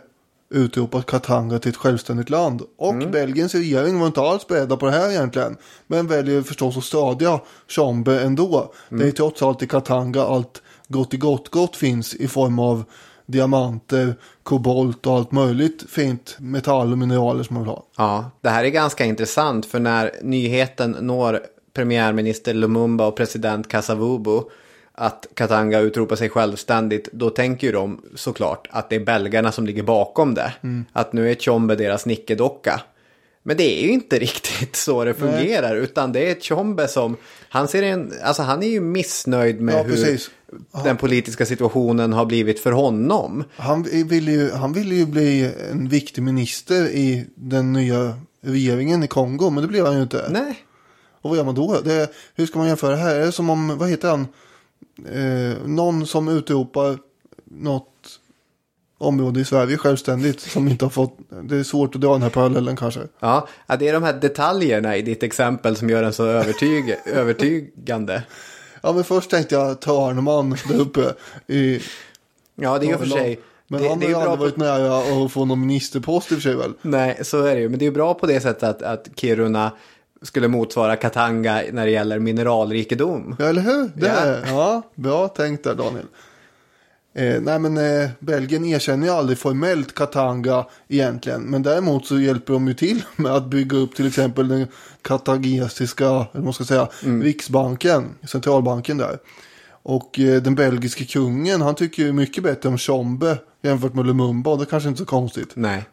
utropat Katanga till ett självständigt land. Och Belgiens regering var inte alls beredda på det här egentligen. Men väljer förstås att stödja Tshombe ändå. Det är trots allt i Katanga allt gott i gott gott finns i form av diamanter, kobolt och allt möjligt fint metall och mineraler som man vill ha. Ja, det här är ganska intressant för när nyheten når premiärminister Lumumba och president Kasavubu att Katanga utropar sig självständigt, då tänker ju de såklart att det är belgarna som ligger bakom det. Att nu är Tshombe deras nickedocka. Men det är ju inte riktigt så det fungerar, utan det är Tshombe som, han ser en, alltså han är ju missnöjd med Ja, hur precis. den politiska situationen har blivit för honom. Han ville ju, han ville ju bli en viktig minister i den nya regeringen i Kongo, men det blev han ju inte. Nej. Och vad gör man då? Det, hur ska man jämföra det här? Är det som om, vad heter han? Eh, någon som utropar något område i Sverige självständigt som inte har fått, det är svårt att dra den här parallellen kanske. Ja, det är de här detaljerna i ditt exempel som gör den så övertyg, övertygande. Ja, men först tänkte jag Törnman där uppe i Ja, det är ju för sig. Men det, han har ju aldrig på, varit nära att få någon ministerpost i och för sig väl. Nej, så är det ju. Men det är ju bra på det sättet att, att Kiruna skulle motsvara Katanga när det gäller mineralrikedom. Ja, eller hur? Det Ja. är, ja, bra tänkt där Daniel. Eh, nej men eh, Belgien erkänner ju aldrig formellt Katanga egentligen. Men däremot så hjälper de ju till med att bygga upp till exempel den katangesiska, eller man ska säga, Riksbanken, centralbanken där. Och eh, den belgiske kungen, han tycker ju mycket bättre om Tshombe jämfört med Lumumba. Och det är kanske inte så konstigt. Nej.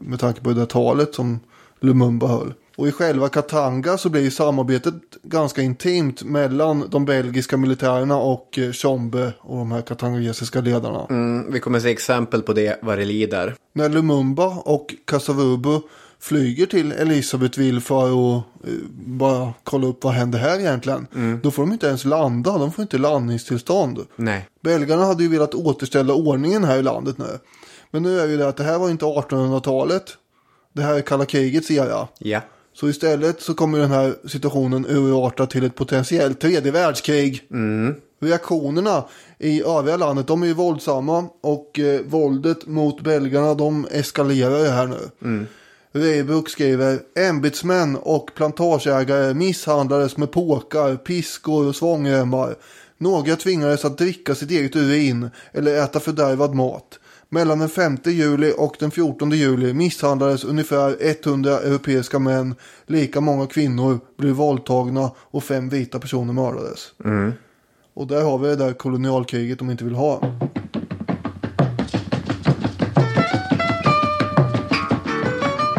med tanke på det där talet som Lumumba höll. Och i själva Katanga så blir samarbetet ganska intimt mellan de belgiska militärerna och eh, Tshombe och de här katangesiska ledarna. Mm, vi kommer se exempel på det vad det lider. När Lumumba och Kasavubu flyger till Elisabethville för att eh, bara kolla upp vad händer här egentligen. Då får de inte ens landa, de får inte landningstillstånd. Nej. Belgarna hade ju velat återställa ordningen här i landet nu. Men nu är ju det att det här var inte 1800-talet. Det här är kalla krigets era. Ja. Så istället så kommer den här situationen urarta till ett potentiellt tredje världskrig. Reaktionerna i övriga landet de är ju våldsamma och eh, våldet mot belgarna de eskalerar ju här nu. Weibull skriver ämbetsmän och plantageägare misshandlades med påkar, piskor och svångremmar. Några tvingades att dricka sitt eget urin eller äta fördärvad mat. Mellan den 5 juli och den 14 juli misshandlades ungefär 100 europeiska män. Lika många kvinnor blev våldtagna och fem vita personer mördades. Och där har vi det där kolonialkriget de inte vill ha.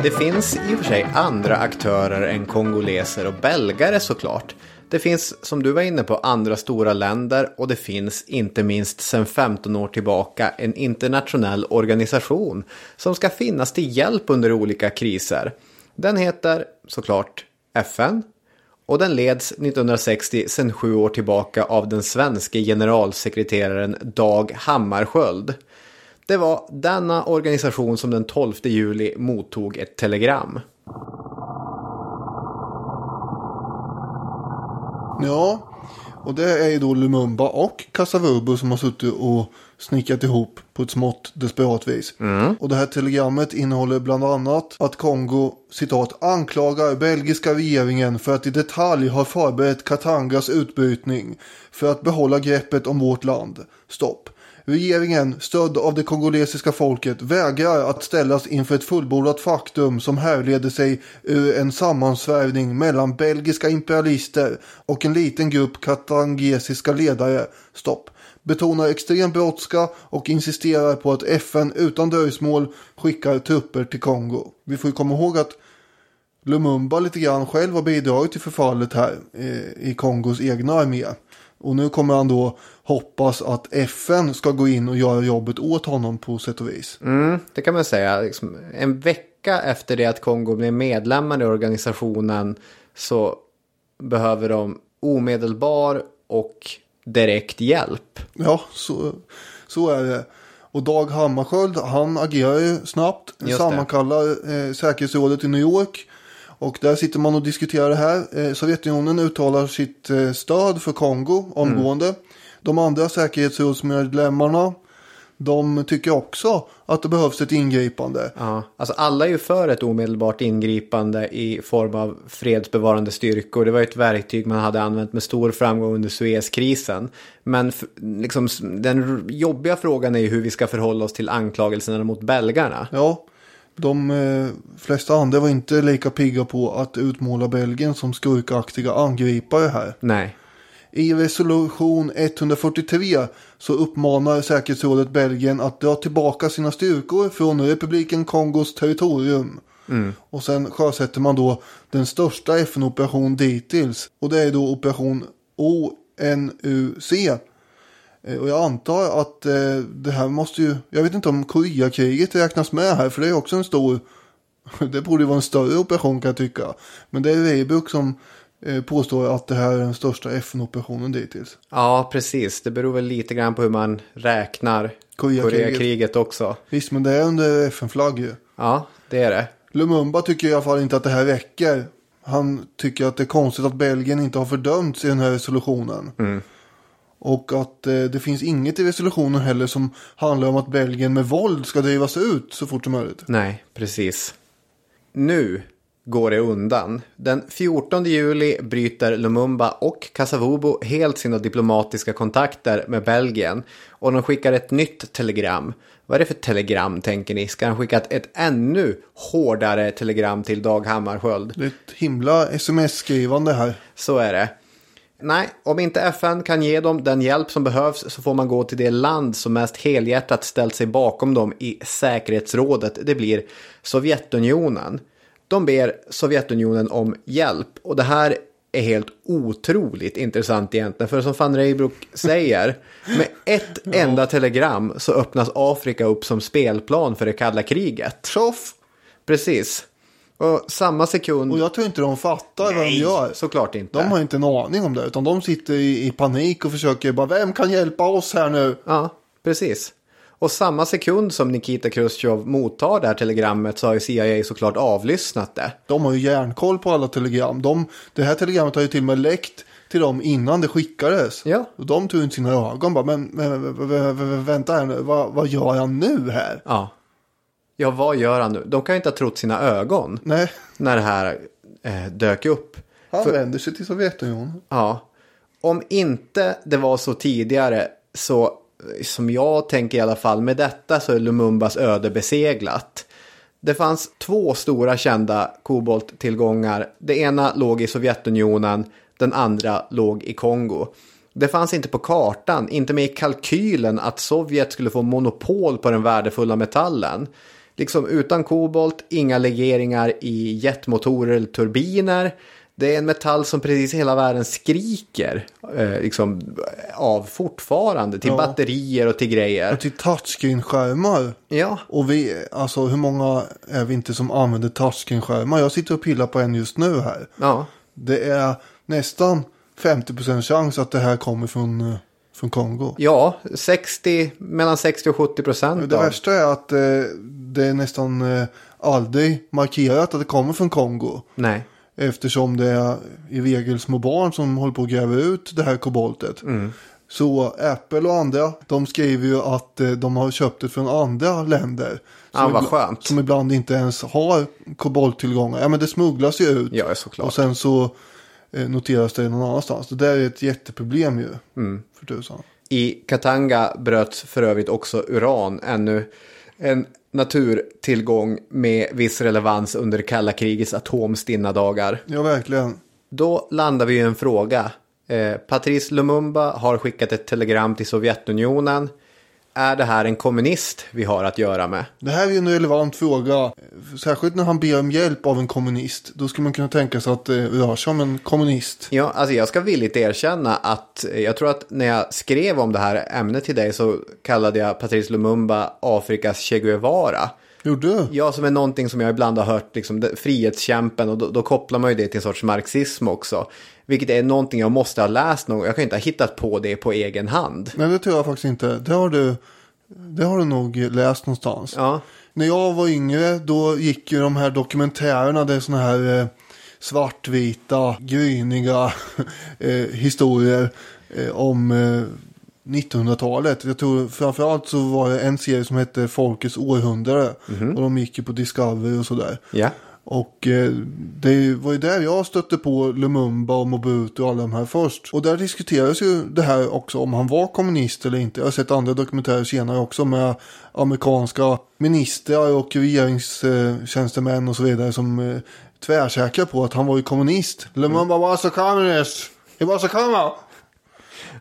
Det finns i och för sig andra aktörer än kongoleser och belgare såklart. Det finns, som du var inne på, andra stora länder och det finns inte minst sedan 15 år tillbaka en internationell organisation som ska finnas till hjälp under olika kriser. Den heter såklart FN och den leds 1960 sedan sju år tillbaka av den svenske generalsekreteraren Dag Hammarskjöld. Det var denna organisation som den 12 juli mottog ett telegram. Ja, och det är ju då Lumumba och Kasavubu som har suttit och snickat ihop på ett smått desperat vis. Och det här telegrammet innehåller bland annat att Kongo, citat, anklagar belgiska regeringen för att i detalj ha förberett Katangas utbrytning för att behålla greppet om vårt land. Stopp. Regeringen, stödd av det kongolesiska folket, vägrar att ställas inför ett fullbordat faktum som härleder sig ur en sammansvärjning mellan belgiska imperialister och en liten grupp katangesiska ledare. Stopp. Betonar extrem brådska och insisterar på att FN utan dröjsmål skickar trupper till Kongo. Vi får ju komma ihåg att Lumumba lite grann själv har bidragit till förfallet här eh, i Kongos egna armé. Och nu kommer han då hoppas att FN ska gå in och göra jobbet åt honom på sätt och vis. Mm, det kan man säga. Liksom, en vecka efter det att Kongo blev medlemmar i organisationen så behöver de omedelbar och direkt hjälp. Ja, så, så är det. Och Dag Hammarskjöld, han agerar ju snabbt. det. Sammankallar eh, säkerhetsrådet i New York. Och där sitter man och diskuterar det här. Eh, Sovjetunionen uttalar sitt eh, stöd för Kongo omgående. De andra säkerhetsrådsmedlemmarna, de tycker också att det behövs ett ingripande. Ja, alltså alla är ju för ett omedelbart ingripande i form av fredsbevarande styrkor. Det var ju ett verktyg man hade använt med stor framgång under Suezkrisen. Men liksom, den jobbiga frågan är ju hur vi ska förhålla oss till anklagelserna mot belgarna. Ja, de eh, flesta andra var inte lika pigga på att utmåla Belgien som skurkaktiga angripare här. Nej. I resolution 143 så uppmanar säkerhetsrådet Belgien att dra tillbaka sina styrkor från republiken Kongos territorium. Och sen sjösätter man då den största FN-operation dittills. Och det är då operation ONUC. Eh, Och jag antar att eh, det här måste ju, jag vet inte om Koreakriget räknas med här för det är också en stor, det borde ju vara en större operation kan jag tycka. Men det är Weibuck som eh, påstår att det här är den största FN-operationen dittills. Ja, precis. Det beror väl lite grann på hur man räknar Koreakriget. Koreakriget också. Visst, men det är under FN-flagg ju. Ja, det är det. Lumumba tycker i alla fall inte att det här räcker. Han tycker att det är konstigt att Belgien inte har fördömts i den här resolutionen. Och att eh, det finns inget i resolutionen heller som handlar om att Belgien med våld ska drivas ut så fort som möjligt. Nej, precis. Nu går det undan. Den 14 juli bryter Lumumba och Kasavubu helt sina diplomatiska kontakter med Belgien. Och de skickar ett nytt telegram. Vad är det för telegram tänker ni? Ska han skicka ett, ännu hårdare telegram till Dag Hammarskjöld? Det är ett himla sms-skrivande här. Så är det. Nej, om inte FN kan ge dem den hjälp som behövs så får man gå till det land som mest helhjärtat ställt sig bakom dem i säkerhetsrådet. Det blir Sovjetunionen. De ber Sovjetunionen om hjälp och det här är helt otroligt intressant egentligen. För som van Reybrouck säger, med ett enda telegram så öppnas Afrika upp som spelplan för det kalla kriget. Tjoff! Precis. Och samma sekund... Och jag tror inte de fattar vad de gör. såklart inte. De har inte en aning om det. Utan de sitter i, i panik och försöker bara, vem kan hjälpa oss här nu? Ja, precis. Och samma sekund som Nikita Khrushchev mottar det här telegrammet så har ju CIA såklart avlyssnat det. De har ju järnkoll på alla telegram. De, det här telegrammet har ju till och med läckt till dem innan det skickades. Ja. Och de tog inte sina ögon bara, men, men, vänta här nu, vad, vad gör han nu här? Ja. Ja, vad gör han nu? De kan ju inte ha trott sina ögon Nej, när det här eh, dök upp. han För- vänder sig till Sovjetunionen. Ja. Om inte det var så tidigare så som jag tänker i alla fall med detta så är Lumumbas öde beseglat. Det fanns två stora kända kobolttillgångar. Det ena låg i Sovjetunionen, den andra låg i Kongo. Det fanns inte på kartan, inte med i kalkylen att Sovjet skulle få monopol på den värdefulla metallen. Liksom utan kobolt, inga legeringar i jetmotorer eller turbiner. Det är en metall som precis hela världen skriker eh, liksom, av fortfarande till Ja. batterier och till grejer. Och till touchscreen-skärmar. Ja, Och vi, alltså hur många är vi inte som använder touchscreen-skärmar? Jag sitter och pillar på en just nu här. ja, Det är nästan 50% chans att det här kommer från, eh, från Kongo. ja 60, mellan 60 och 70 procent. Det värsta är att eh, det är nästan eh, aldrig markerat att det kommer från Kongo. Nej, Eftersom det är i regel små barn som håller på att gräva ut det här koboltet. Mm. Så Apple och andra, de skriver ju att eh, de har köpt det från andra länder. Ja, Som vad ibla- skönt. Som ibland inte ens har kobolttillgångar. Ja men det smugglas ju ut. ja såklart. och sen så noteras det någon annanstans. Det där är ett jätteproblem ju. Mm. För tusan. I Katanga bröts för övrigt också uran, ännu en naturtillgång med viss relevans under kalla krigets atomstinna dagar. Ja verkligen. Då landar vi i en fråga. Eh, Patrice Lumumba har skickat ett telegram till Sovjetunionen. Är det här en kommunist vi har att göra med? Det här är ju en relevant fråga. Särskilt när han ber om hjälp av en kommunist. Då skulle man kunna tänka sig att det rör sig om en kommunist. Ja, alltså jag ska villigt erkänna att eh, jag tror att när jag skrev om det här ämnet till dig så kallade jag Patrice Lumumba Afrikas Che Guevara. Gjorde du? Ja, som är någonting som jag ibland har hört, liksom, frihetskämpen, och då, då kopplar man ju det till en sorts marxism också. Vilket är någonting jag måste ha läst någon Jag kan inte ha hittat på det på egen hand. Nej det tror jag faktiskt inte. Det har du, det har du nog läst någonstans. Ja, När jag var yngre då gick ju de här dokumentärerna. Det är sådana här eh, svartvita, gryniga eh, historier eh, om eh, 1900-talet. Jag tror framförallt så var det en serie som hette Folkets århundrade. Och de gick ju på Discovery och sådär. ja. Och eh, det var ju där jag stötte på Lumumba och Mobutu och alla de här först. Och där diskuteras ju det här också om han var kommunist eller inte. Jag har sett andra dokumentärer senare också med amerikanska ministrar och regeringstjänstemän och så vidare som eh, tvärsäkra på att han var ju kommunist. Lumumba was a communist. He was a communist.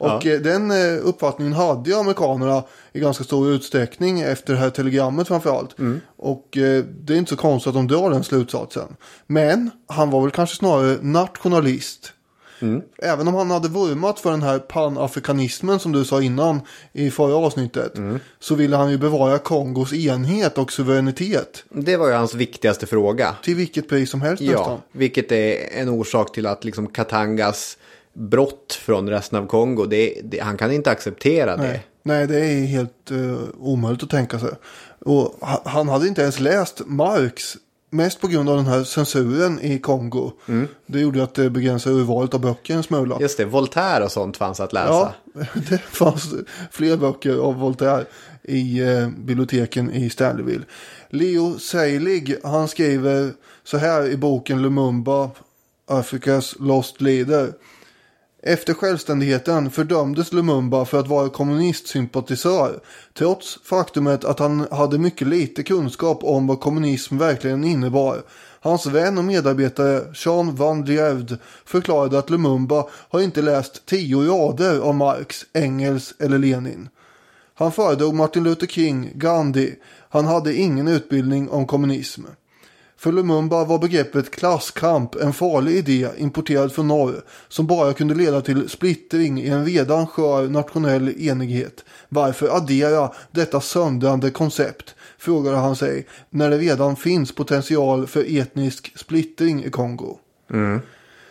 Och eh, den eh, uppfattningen hade ju amerikanerna i ganska stor utsträckning efter det här telegrammet framförallt. Och eh, det är inte så konstigt att de drar den slutsatsen. Men han var väl kanske snarare nationalist. Även om han hade vurmat för den här panafrikanismen som du sa innan i förra avsnittet. Så ville han ju bevara Kongos enhet och suveränitet. Det var ju hans viktigaste fråga. Till vilket pris som helst Ja, nästan. vilket är en orsak till att liksom Katangas brott från resten av Kongo, det, det, han kan inte acceptera det. Nej, det är helt uh, omöjligt att tänka sig. Och ha- han hade inte ens läst Marx. Mest på grund av den här censuren i Kongo. Det gjorde att det begränsade urvalet av böcker en smula. Just det, Voltaire och sånt fanns att läsa. Ja, det fanns fler böcker av Voltaire i eh, biblioteken i Stanleyville. Leo Seilig, han skriver så här i boken Lumumba, Afrikas Lost Leader. Efter självständigheten fördömdes Lumumba för att vara kommunistsympatisör, trots faktumet att han hade mycket lite kunskap om vad kommunism verkligen innebar. Hans vän och medarbetare Jean van Lierde förklarade att Lumumba har inte läst tio rader av Marx, Engels eller Lenin. Han föredrog Martin Luther King, Gandhi. Han hade ingen utbildning om kommunism. För Lumumba var begreppet klasskamp en farlig idé importerad från norr som bara kunde leda till splittring i en redan skör nationell enighet. Varför addera detta söndrande koncept, frågade han sig, när det redan finns potential för etnisk splittring i Kongo.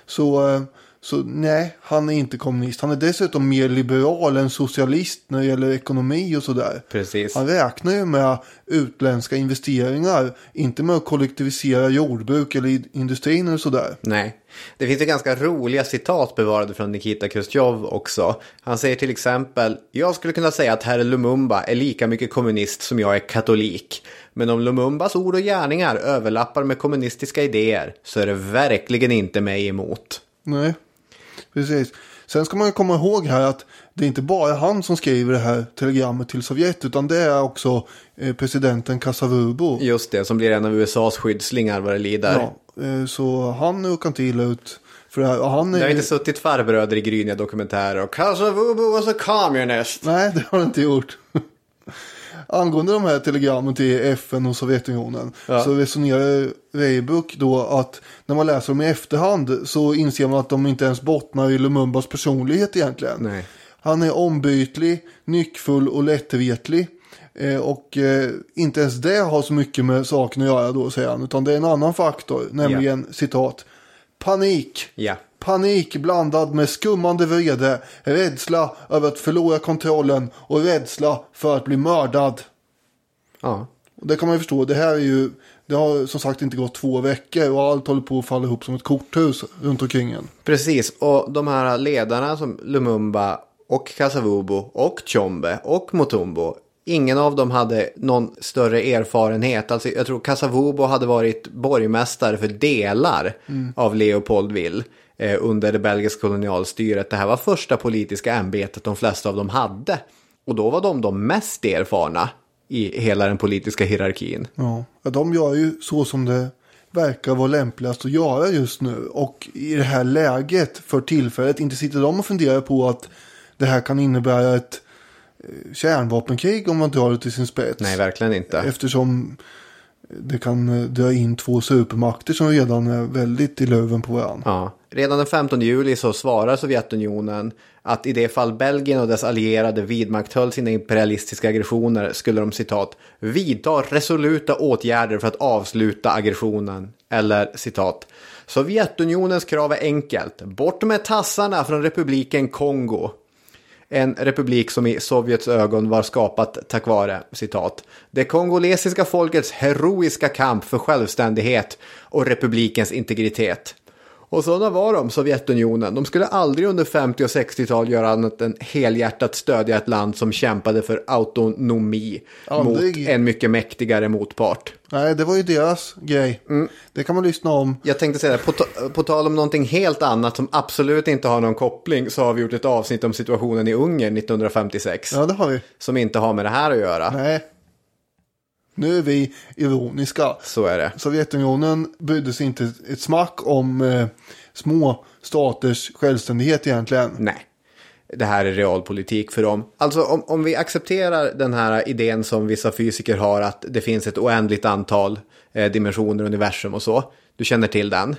Så eh, Så nej, han är inte kommunist. Han är dessutom mer liberal än socialist när det gäller ekonomi och sådär. Precis. Han räknar ju med utländska investeringar, inte med att kollektivisera jordbruk eller industrin eller sådär. Nej. Det finns ju ganska roliga citat bevarade från Nikita Khrushchev också. Han säger till exempel, jag skulle kunna säga att herr Lumumba är lika mycket kommunist som jag är katolik. Men om Lumumbas ord och gärningar överlappar med kommunistiska idéer så är det verkligen inte mig emot. Nej, precis. Sen ska man ju komma ihåg här att det är inte bara han som skriver det här telegrammet till Sovjet utan det är också eh, presidenten Kasavubu. Just det, som blir en av USAs skyddslingar vad det lider. Ja, eh, så han råkar inte illa ut för det här. Han Det är... har inte suttit farbröder i gryniga dokumentärer och Kasavubu was a communist. Nej, det har han inte gjort. Angående de här telegrammen till FN och Sovjetunionen Ja. så resonerar Weibuck då att när man läser dem i efterhand så inser man att de inte ens bottnar i Lumumbas personlighet egentligen. Nej. Han är ombytlig, nyckfull och lättretlig. Eh, och eh, inte ens det har så mycket med saken att göra då säger han. Utan det är en annan faktor, nämligen citat. Panik. Ja. Panik blandad med skummande vrede, rädsla över att förlora kontrollen och rädsla för att bli mördad. Ja. Och det kan man ju förstå, det här är ju, det har som sagt inte gått två veckor och allt håller på att falla ihop som ett korthus runt omkring en. Precis, och de här ledarna som Lumumba och Kasavubu och Chombe och Mutumbo. Ingen av dem hade någon större erfarenhet. Alltså, jag tror Kasavubu hade varit borgmästare för delar av Leopoldville under det belgiska kolonialstyret. Det här var första politiska ämbetet de flesta av dem hade. Och då var de de mest erfarna i hela den politiska hierarkin. Ja, ja, de gör ju så som det verkar vara lämpligast att göra just nu. Och i det här läget för tillfället, inte sitter de och funderar på att det här kan innebära ett eh, kärnvapenkrig om man drar det till sin spets. Nej, verkligen inte. Eftersom det kan eh, dra in två supermakter som redan är väldigt i löven på varandra. Ja. Redan den 15 juli så svarar Sovjetunionen att i det fall Belgien och dess allierade vidmakthöll sina imperialistiska aggressioner skulle de citat vidta resoluta åtgärder för att avsluta aggressionen. Eller citat Sovjetunionens krav är enkelt. Bort med tassarna från republiken Kongo. En republik som i Sovjets ögon var skapat tack vare, citat, det kongolesiska folkets heroiska kamp för självständighet och republikens integritet. Och sådana var de, Sovjetunionen. De skulle aldrig under 50 och 60-tal göra annat än helhjärtat stödja ett land som kämpade för autonomi Aldrig. mot en mycket mäktigare motpart. Nej, det var ju deras grej. Mm. Det kan man lyssna om. Jag tänkte säga det, på, ta- på tal om någonting helt annat som absolut inte har någon koppling så har vi gjort ett avsnitt om situationen i Ungern 1956. Ja, det har vi. Som inte har med det här att göra. Nej. Nu är vi ironiska. Så är det. Sovjetunionen brydde sig inte ett smack om eh, små staters självständighet egentligen. Nej. Det här är realpolitik för dem. Alltså om, om vi accepterar den här idén som vissa fysiker har att det finns ett oändligt antal eh, dimensioner, universum och så. Du känner till den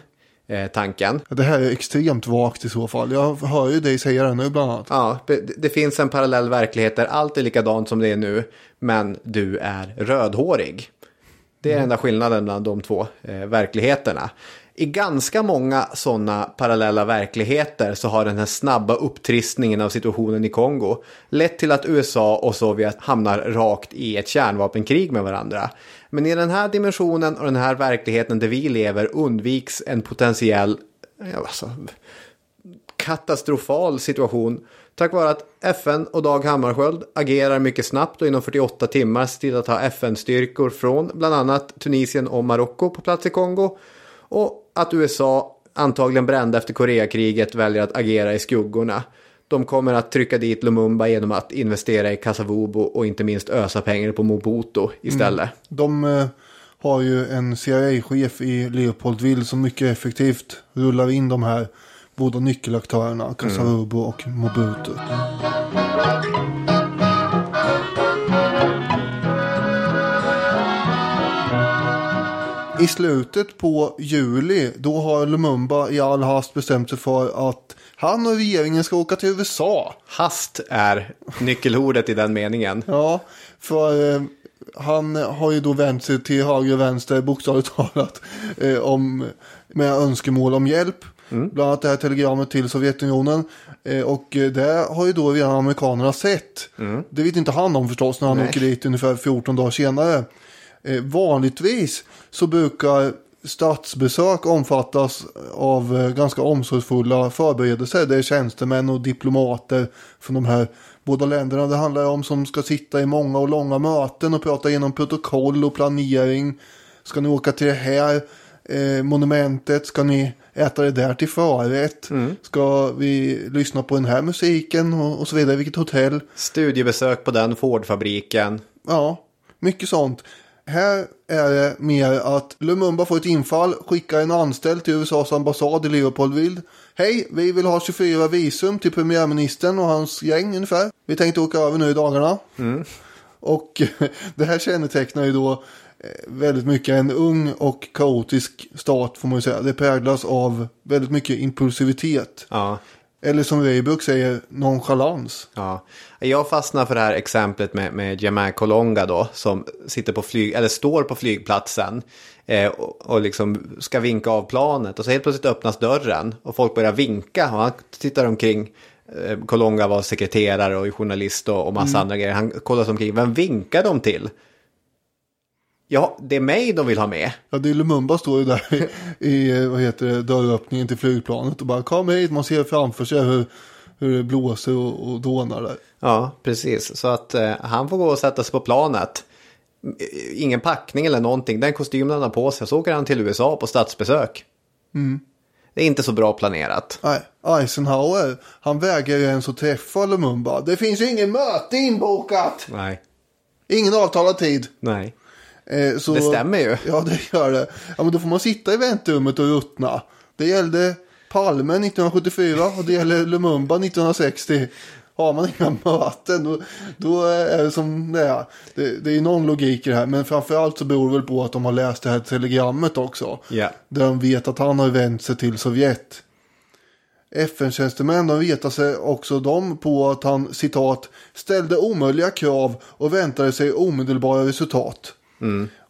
tanken. Det här är extremt vagt i så fall. Jag hör ju dig säga det nu bland annat. Ja, det, finns en parallell verklighet där allt är likadant som det är nu, men du är rödhårig. Det är enda skillnaden bland de två eh, verkligheterna. I ganska många sådana parallella verkligheter så har den här snabba upptrissningen av situationen i Kongo lett till att USA och Sovjet hamnar rakt i ett kärnvapenkrig med varandra. Men i den här dimensionen och den här verkligheten där vi lever undviks en potentiell ja, alltså, katastrofal situation tack vare att FN och Dag Hammarskjöld agerar mycket snabbt och inom 48 timmar ser till att ha FN-styrkor från bland annat Tunisien och Marocko på plats i Kongo och att USA antagligen brända efter Koreakriget väljer att agera i skuggorna. De kommer att trycka dit Lumumba genom att investera i Kasavubu och inte minst ösa pengar på Mobutu istället. De eh, har ju en CIA-chef i Leopoldville som mycket effektivt rullar in de här båda nyckelaktörerna, Kasavubu och Mobutu. I slutet på juli då har Lumumba i all hast bestämt sig för att han och regeringen ska åka till USA. Hast är nyckelordet i den meningen. Ja, för eh, han har ju då vänt sig till höger och vänster bokstavligt talat eh, om, med önskemål om hjälp. Bland annat det här telegrammet till Sovjetunionen. Eh, och eh, det har ju då redan amerikanerna sett. Det vet inte han om förstås när han Nej. åker dit ungefär 14 dagar senare. Eh, vanligtvis så brukar statsbesök omfattas av eh, ganska omsorgsfulla förberedelser. Det är tjänstemän och diplomater från de här båda länderna det handlar om som ska sitta i många och långa möten och prata igenom protokoll och planering. Ska ni åka till det här eh, monumentet? Ska ni äta det där till förrätt? Ska vi lyssna på den här musiken och, och så vidare? Vilket hotell? Studiebesök på den Ford-fabriken. Ja, mycket sånt. Här är det mer att Lumumba får ett infall, skickar en anställd till USAs ambassad i Leopoldville. Hej, vi vill ha 24 visum till premiärministern och hans gäng ungefär. Vi tänkte åka över nu i dagarna. Och det här kännetecknar ju då eh, väldigt mycket en ung och kaotisk stat får man ju säga. Det präglas av väldigt mycket impulsivitet. Ja. Eller som Weibuck säger, nonchalans. Ja, jag fastnar för det här exemplet med, med Jamal Kolonga då, som sitter på flyg, eller står på flygplatsen eh, och, och liksom ska vinka av planet. Och så helt plötsligt öppnas dörren och folk börjar vinka och han tittar omkring. Eh, Kolonga var sekreterare och journalist och, och massa andra grejer. Han kollar omkring, vem vinkar de till? Ja, det är mig de vill ha med. Ja, det är Lumumba står ju där i, i vad heter det, dörröppningen till flygplanet och bara kom hit. Man ser framför sig hur, hur det blåser och, och dånar där. Ja, precis. Så att eh, han får gå och sätta sig på planet. Ingen packning eller någonting. Den kostymen han har på sig. Så åker han till USA på statsbesök. Det är inte så bra planerat. Nej, Eisenhower, han vägrar ju ens att träffa Lumumba. Det finns ju ingen möte inbokat. Nej. Ingen avtalad tid. Nej. Eh, så, Det stämmer ju. Ja, det gör det. Ja, men då får man sitta i väntrummet och ruttna. Det gällde Palme 1974 och det gäller Lumumba 1960. Har man inga möten då, då är det som det är. Det, det är någon logik i det här. Men framförallt så beror det väl på att de har läst det här telegrammet också. Ja. Där de vet att han har vänt sig till Sovjet. FN-tjänstemän de vetar sig också de på att han citat ställde omöjliga krav och väntade sig omedelbara resultat.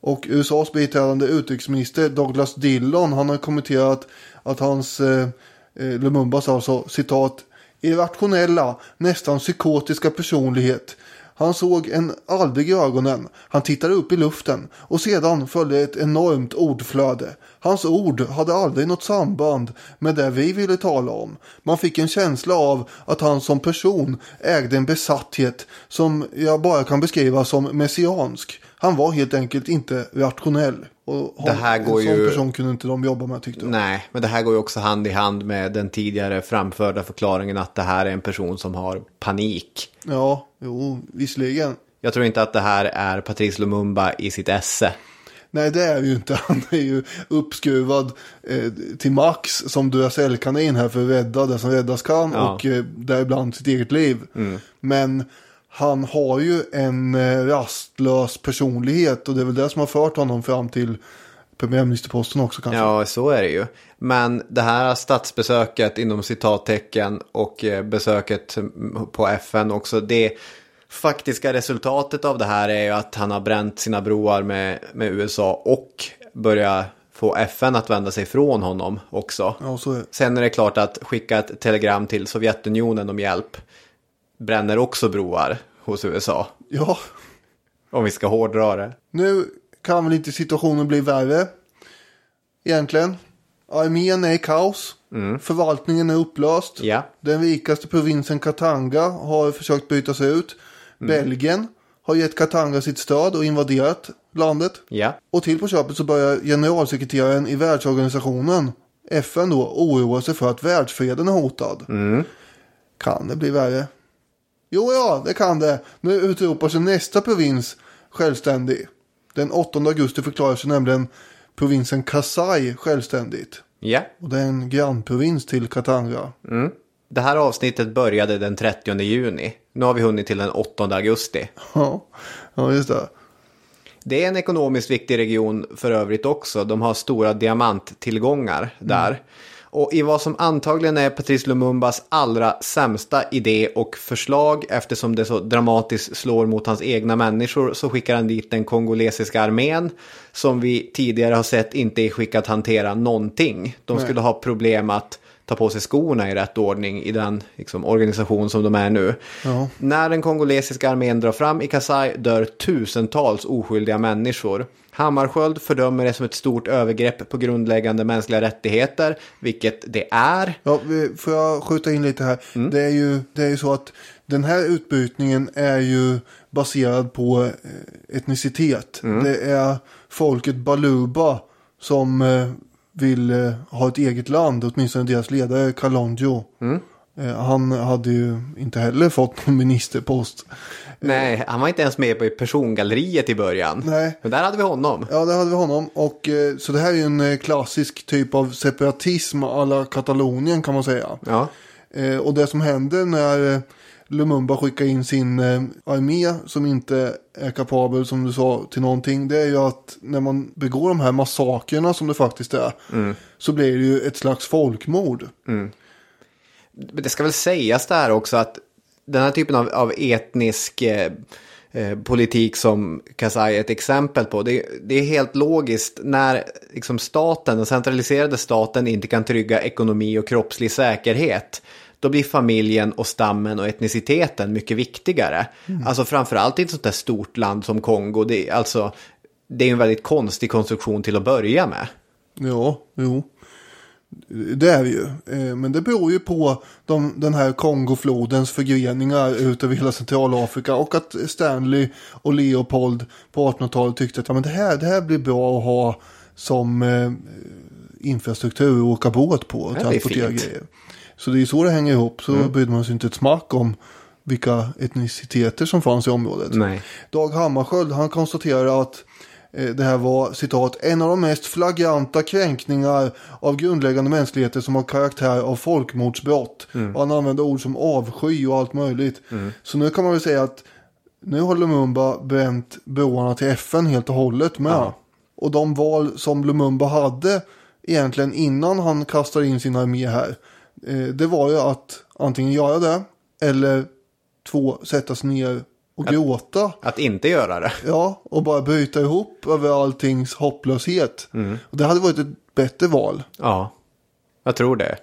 Och USAs biträdande utrikesminister Douglas Dillon han har kommenterat att hans eh, eh, Lumumbas alltså citat irrationella, nästan psykotiska personlighet. Han såg en aldrig i ögonen. Han tittade upp i luften och sedan följde ett enormt ordflöde. Hans ord hade aldrig något samband med det vi ville tala om. Man fick en känsla av att han som person ägde en besatthet som jag bara kan beskriva som messiansk. Han var helt enkelt inte rationell. Och Det här går en sån ju- person kunde inte de jobba med tyckte de. Nej, men det här går ju också hand i hand med den tidigare framförda förklaringen att det här är en person som har panik. Ja, jo, visserligen. Jag tror inte att det här är Patrice Lumumba i sitt esse. Nej, det är ju inte. Han är ju uppskruvad eh, till max som Duracell-kanin här för att rädda det som räddas kan. Ja. Och eh, däribland sitt eget liv. Men han har ju en eh, rastlös personlighet och det är väl det som har fört honom fram till premiärministerposten också kanske. Ja, så är det ju. Men det här statsbesöket inom citattecken och eh, besöket mm, på FN också. Det faktiska resultatet av det här är ju att han har bränt sina broar med, med USA och börjar få FN att vända sig ifrån honom också. Ja, är. Sen är det klart att skicka ett telegram till Sovjetunionen om hjälp bränner också broar hos USA. Ja, Om vi ska hårdra det. nu kan väl inte situationen bli värre. Egentligen. Armén är i kaos. Förvaltningen är upplöst. Ja. Den rikaste provinsen Katanga har försökt bryta sig ut. Belgien har gett Katanga sitt stöd och invaderat landet. Ja. Och till på köpet så börjar generalsekreteraren i världsorganisationen, FN då, oroa sig för att världsfreden är hotad. Kan det bli värre? Jo, ja, det kan det. Nu utropar sig nästa provins självständig. Den 8 augusti förklarar sig nämligen provinsen Kasai självständigt. Ja. Och det är en grannprovins till Katanga. Det här avsnittet började den 30 juni. Nu har vi hunnit till den 8 augusti. Ja, ja just det. Det är en ekonomiskt viktig region för övrigt också. De har stora diamanttillgångar där. Och i vad som antagligen är Patrice Lumumbas allra sämsta idé och förslag eftersom det så dramatiskt slår mot hans egna människor så skickar han dit den kongolesiska armén som vi tidigare har sett inte är skickad att hantera någonting. De skulle ha problem att ta på sig skorna i rätt ordning i den liksom, organisation som de är nu. Ja. När den kongolesiska armén drar fram i Kasai dör tusentals oskyldiga människor. Hammarskjöld fördömer det som ett stort övergrepp på grundläggande mänskliga rättigheter, vilket det är. Ja, får jag skjuta in lite här? Det, är ju, det är ju så att den här utbrytningen är ju baserad på eh, etnicitet. Det är folket Baluba som eh, vill eh, ha ett eget land, åtminstone deras ledare Kalonjo. Eh, han hade ju inte heller fått någon ministerpost. Nej, han var inte ens med på persongalleriet i början. Nej. Men där hade vi honom. Ja, där hade vi honom. Och, eh, så det här är ju en eh, klassisk typ av separatism alla Katalonien kan man säga. Ja. Eh, och det som händer när eh, Lumumba skickar in sin eh, armé som inte är kapabel som du sa till någonting. Det är ju att när man begår de här massakerna som det faktiskt är. Så blir det ju ett slags folkmord. Men det ska väl sägas där också att den här typen av, av etnisk eh, eh, politik som Kasai är ett exempel på. Det, det är helt logiskt när liksom staten, den centraliserade staten inte kan trygga ekonomi och kroppslig säkerhet. Då blir familjen och stammen och etniciteten mycket viktigare. Alltså framförallt i ett sånt där stort land som Kongo. Det, är- alltså, det är en väldigt konstig konstruktion till att börja med. Ja, jo. Det är det ju. Eh, Men det beror ju på de, den här Kongoflodens förgreningar ut över hela Centralafrika. Och att Stanley och Leopold på 1800-talet tyckte att ja, men det, här, det här blir bra att ha som eh, infrastruktur att åka båt på och transportera grejer. Så det är så det hänger ihop. Så brydde man sig inte ett smack om vilka etniciteter som fanns i området. Nej. Dag Hammarskjöld han konstaterar att det här var citat en av de mest flagranta kränkningar av grundläggande mänskligheter som har karaktär av folkmordsbrott. Och han använder ord som avsky och allt möjligt. Så nu kan man väl säga att nu har Lumumba bränt broarna till FN helt och hållet med. Och de val som Lumumba hade egentligen innan han kastade in sin armé här. Eh, det var ju att antingen göra det eller två sätta sig ner och gråta. Att inte göra det. Ja, och bara bryta ihop över alltings hopplöshet. Och det hade varit ett bättre val. Ja, jag tror det.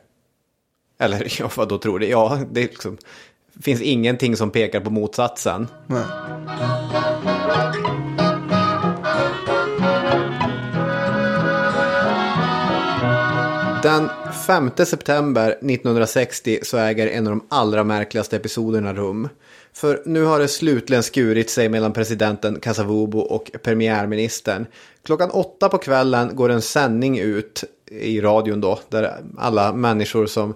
Eller ja, vad då tror det? Ja, det liksom, finns ingenting som pekar på motsatsen. Nej. Den 5 september 1960 så äger en av de allra märkligaste episoderna rum. För nu har det slutligen skurit sig mellan presidenten Kasavubu och premiärministern. Klockan åtta på kvällen går en sändning ut i radion då, där alla människor som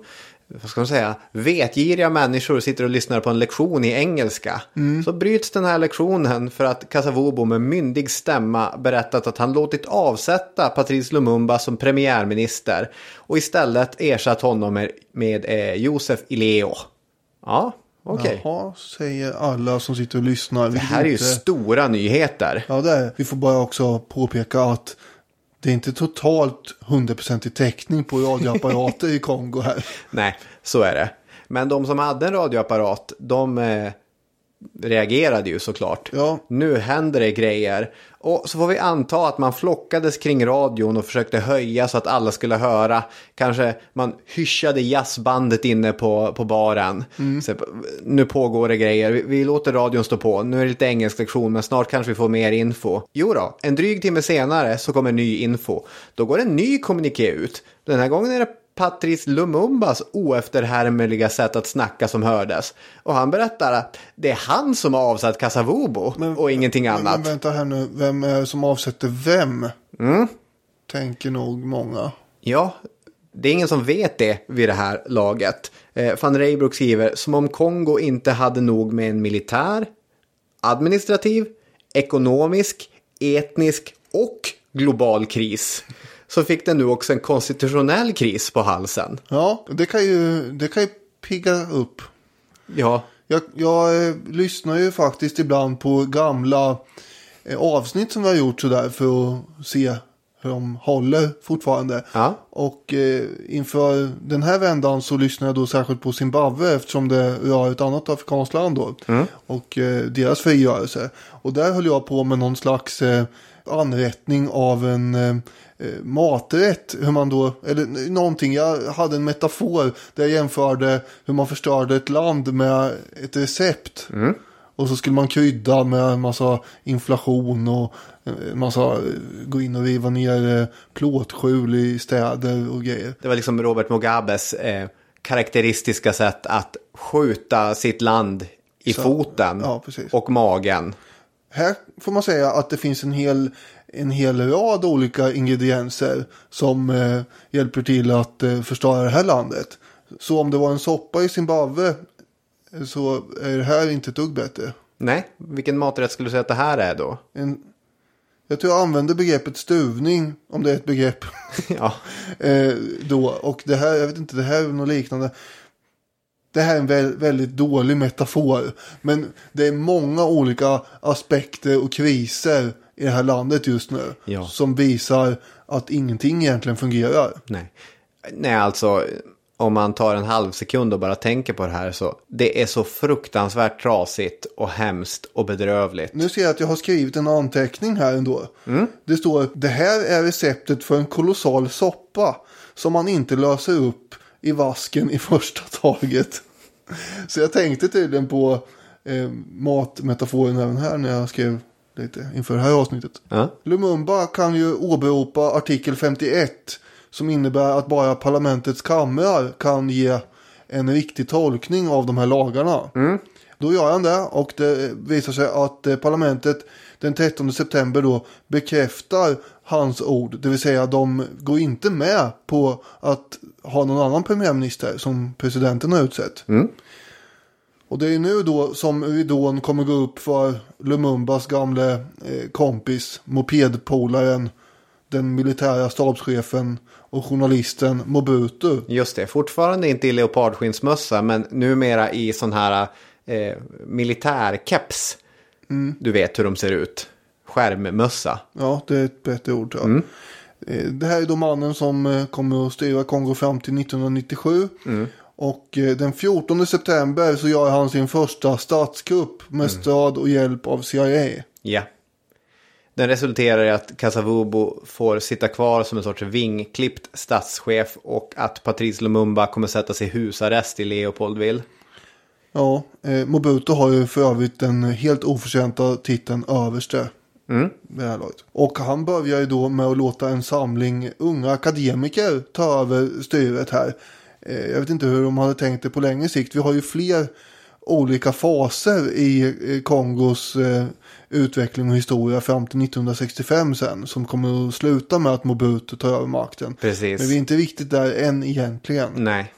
vad ska man säga, vetgiriga människor sitter och lyssnar på en lektion i engelska. Så bryts den här lektionen för att Kasavubu med myndig stämma berättat att han låtit avsätta Patrice Lumumba som premiärminister och istället ersatt honom med, med eh, Josef Ileo. Ja, okej. Jaha, säger alla som sitter och lyssnar. Det här är ju stora nyheter. Ja, det är. Vi får bara också påpeka att det är inte totalt 100% i täckning på radioapparater i Kongo här. Nej, så är det. Men de som hade en radioapparat, de eh, reagerade ju såklart. Ja. Nu händer det grejer. Och så får vi anta att man flockades kring radion och försökte höja så att alla skulle höra. Kanske man hyschade jazzbandet inne på, på baren. Så, nu pågår det grejer. Vi, vi låter radion stå på. Nu är det lite engelsk lektion men snart kanske vi får mer info. Jo då, en dryg timme senare så kommer ny info. Då går en ny kommuniké ut. Den här gången är det Patrice Lumumbas oefterhärmliga sätt att snacka som hördes. Och han berättar att det är han som har avsatt Kasavubu och ingenting Men, annat. men vänta här nu, vem är det som avsätter vem? Tänker nog många. Ja, det är ingen som vet det vid det här laget. Eh, Van Reybrouck skriver som om Kongo inte hade nog med en militär, administrativ, ekonomisk, etnisk och global kris. Så fick den nu också en konstitutionell kris på halsen. Ja, det kan ju, det kan ju pigga upp. Ja, Jag, jag eh, lyssnar ju faktiskt ibland på gamla eh, avsnitt som vi har gjort sådär för att se För de håller fortfarande. Ja. Och eh, inför den här vändan så lyssnar jag då särskilt på Zimbabwe eftersom det rör ett annat afrikanskt land då. Och eh, deras frigörelse. Och där höll jag på med någon slags eh, anrättning av en eh, maträtt. Hur man då, eller någonting, jag hade en metafor där jag jämförde hur man förstörde ett land med ett recept. Och så skulle man krydda med en massa inflation och en massa eh, gå in och riva ner eh, plåtskjul i städer och grejer. Det var liksom Robert Mugabes eh, karaktäristiska sätt att skjuta sitt land i Så- foten ja, och magen. Här får man säga att det finns en hel, en hel rad olika ingredienser som eh, hjälper till att eh, förstöra det här landet. Så om det var en soppa i Zimbabwe eh, så är det här inte ett dugg bättre. Nej, vilken maträtt skulle du säga att det här är då? En, jag tror jag använder begreppet stuvning, om det är ett begrepp. ja, eh, då. Och det här, jag vet inte, det här är något liknande. Det här är en vä- väldigt dålig metafor. Men det är många olika aspekter och kriser i det här landet just nu. Ja. Som visar att ingenting egentligen fungerar. nej. Nej, alltså om man tar en halv sekund och bara tänker på det här så det är så fruktansvärt trasigt och hemskt och bedrövligt. Nu ser jag att jag har skrivit en anteckning här ändå. Det står det här är receptet för en kolossal soppa som man inte löser upp i vasken i första taget. Så jag tänkte tydligen på eh, matmetaforen även här när jag skrev lite inför det här avsnittet. Ja. Lumumba kan ju åberopa artikel 51 som innebär att bara parlamentets kamrar kan ge en riktig tolkning av de här lagarna. Då gör han det och det visar sig att eh, parlamentet den 13 september då bekräftar hans ord. Det vill säga de går inte med på att ha någon annan premiärminister som presidenten har utsett. Och det är nu då som ridån kommer gå upp för Lumumbas gamle eh, kompis, mopedpolaren, den militära stabschefen och journalisten Mobutu. Just det, fortfarande inte i leopardskinnsmössa men numera i sån här eh, militärkeps. Du vet hur de ser ut. Skärmmössa. Ja, det är ett bättre ord. tror jag. Eh, Det här är då mannen som eh, kommer att styra Kongo fram till 1997. Och eh, den 14 september så gör han sin första statskupp med stöd och hjälp av CIA. Ja. Den resulterar i att Kasavubu får sitta kvar som en sorts vingklippt statschef och att Patrice Lumumba kommer sättas i husarrest i Leopoldville. Ja, eh, Mobutu har ju för övrigt den helt oförtjänta titeln överste. Mm. Och han börjar ju då med att låta en samling unga akademiker ta över styret här. Eh, jag vet inte hur de hade tänkt det på längre sikt. Vi har ju fler olika faser i eh, Kongos eh, utveckling och historia fram till 1965 sen. Som kommer att sluta med att Mobutu tar över makten. Precis. Men vi är inte riktigt där än egentligen. Nej.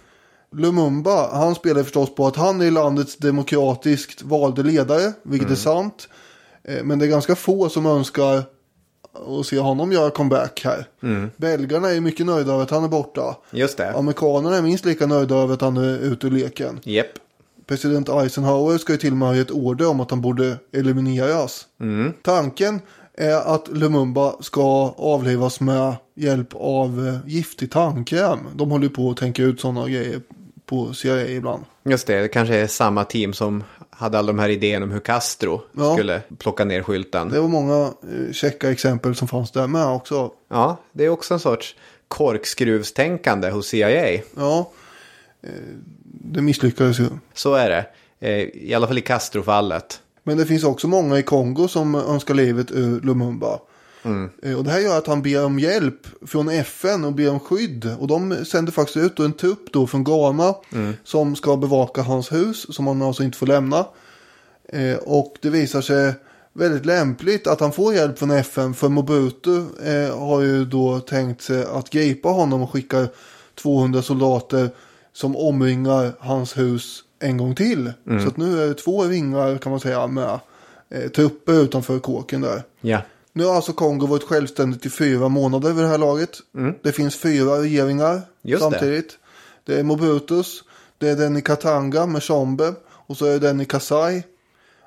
Lumumba, han spelar förstås på att han är landets demokratiskt valde ledare, vilket är sant. Men det är ganska få som önskar att se honom göra comeback här. Belgarna är mycket nöjda över att han är borta. Just det. Amerikanerna är minst lika nöjda över att han är ute ur leken. Japp. President Eisenhower ska ju till och med ha gett order om att han borde elimineras. Tanken är att Lumumba ska avlivas med hjälp av eh, giftig tandkräm. De håller på att tänka ut sådana grejer på CIA ibland. Just det, det kanske är samma team som hade alla de här idéerna om hur Castro Ja. skulle plocka ner skylten. Det var många eh, checka exempel som fanns där med också. Ja, det är också en sorts korkskruvstänkande hos CIA. Ja, eh, det misslyckades ju. Så är det. Eh, I alla fall i Castro-fallet. Men det finns också många i Kongo som önskar livet ur Lumumba. Eh, Och det här gör att han ber om hjälp från FN och ber om skydd. Och de sänder faktiskt ut en trupp då från Ghana som ska bevaka hans hus som han alltså inte får lämna. Eh, Och det visar sig väldigt lämpligt att han får hjälp från FN för Mobutu eh, har ju då tänkt sig att gripa honom och skicka 200 soldater som omringar hans hus en gång till. Så att nu är det två ringar kan man säga med eh, trupper utanför kåken där. Ja. Nu har alltså Kongo varit självständigt i fyra månader vid det här laget. Det finns fyra regeringar Mm. Just det. samtidigt. Det. är Mobutus, det är den i Katanga med Tshombe och så är det den i Kasai.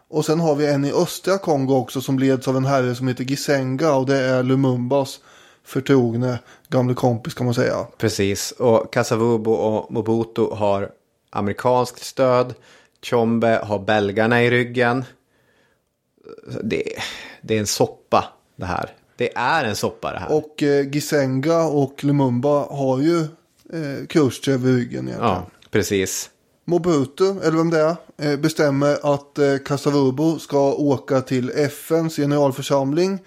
Och sen har vi en i östra Kongo också som leds av en herre som heter Gisenga och det är Lumumbas förtrogne gamle kompis kan man säga. Precis, och Kasavubu och Mobutu har amerikanskt stöd. Chombe har belgarna i ryggen. Det, det är en soppa det här. Det är en soppa det här. Och eh, Gisenga och Lumumba har ju eh, Khrushchev i ryggen egentligen. ja, precis. Mobutu, eller vem det är, eh, bestämmer att eh, Kasavubu ska åka till FNs generalförsamling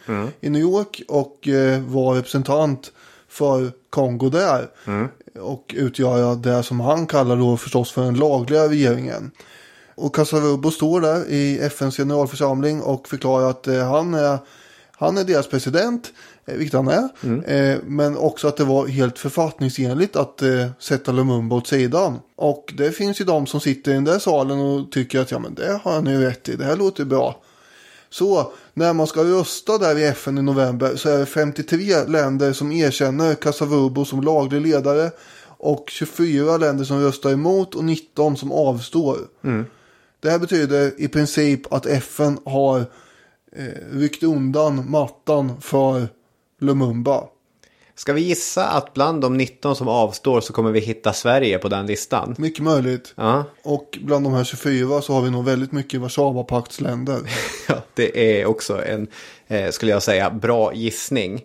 i New York och eh, vara representant för Kongo där. Och utgöra det som han kallar då förstås för den lagliga regeringen. Och Kasavubu står där i FNs generalförsamling och förklarar att han, är, han är deras president, eh, vilket han är. Eh, men också att det var helt författningsenligt att eh, sätta Lumumba åt sidan. Och det finns ju de som sitter i den där salen och tycker att ja men det har han ju rätt i, det här låter bra. Så när man ska rösta där i FN i november så är det 53 länder som erkänner Kasavubu som laglig ledare. Och 24 länder som röstar emot och 19 som avstår. Det här betyder i princip att FN har eh, ryckt undan mattan för Lumumba. Ska vi gissa att bland de 19 som avstår så kommer vi hitta Sverige på den listan? Mycket möjligt. Ja, Och bland de här 24 så har vi nog väldigt mycket Warszawapaktsländer. ja det är också en, eh, skulle jag säga, bra gissning.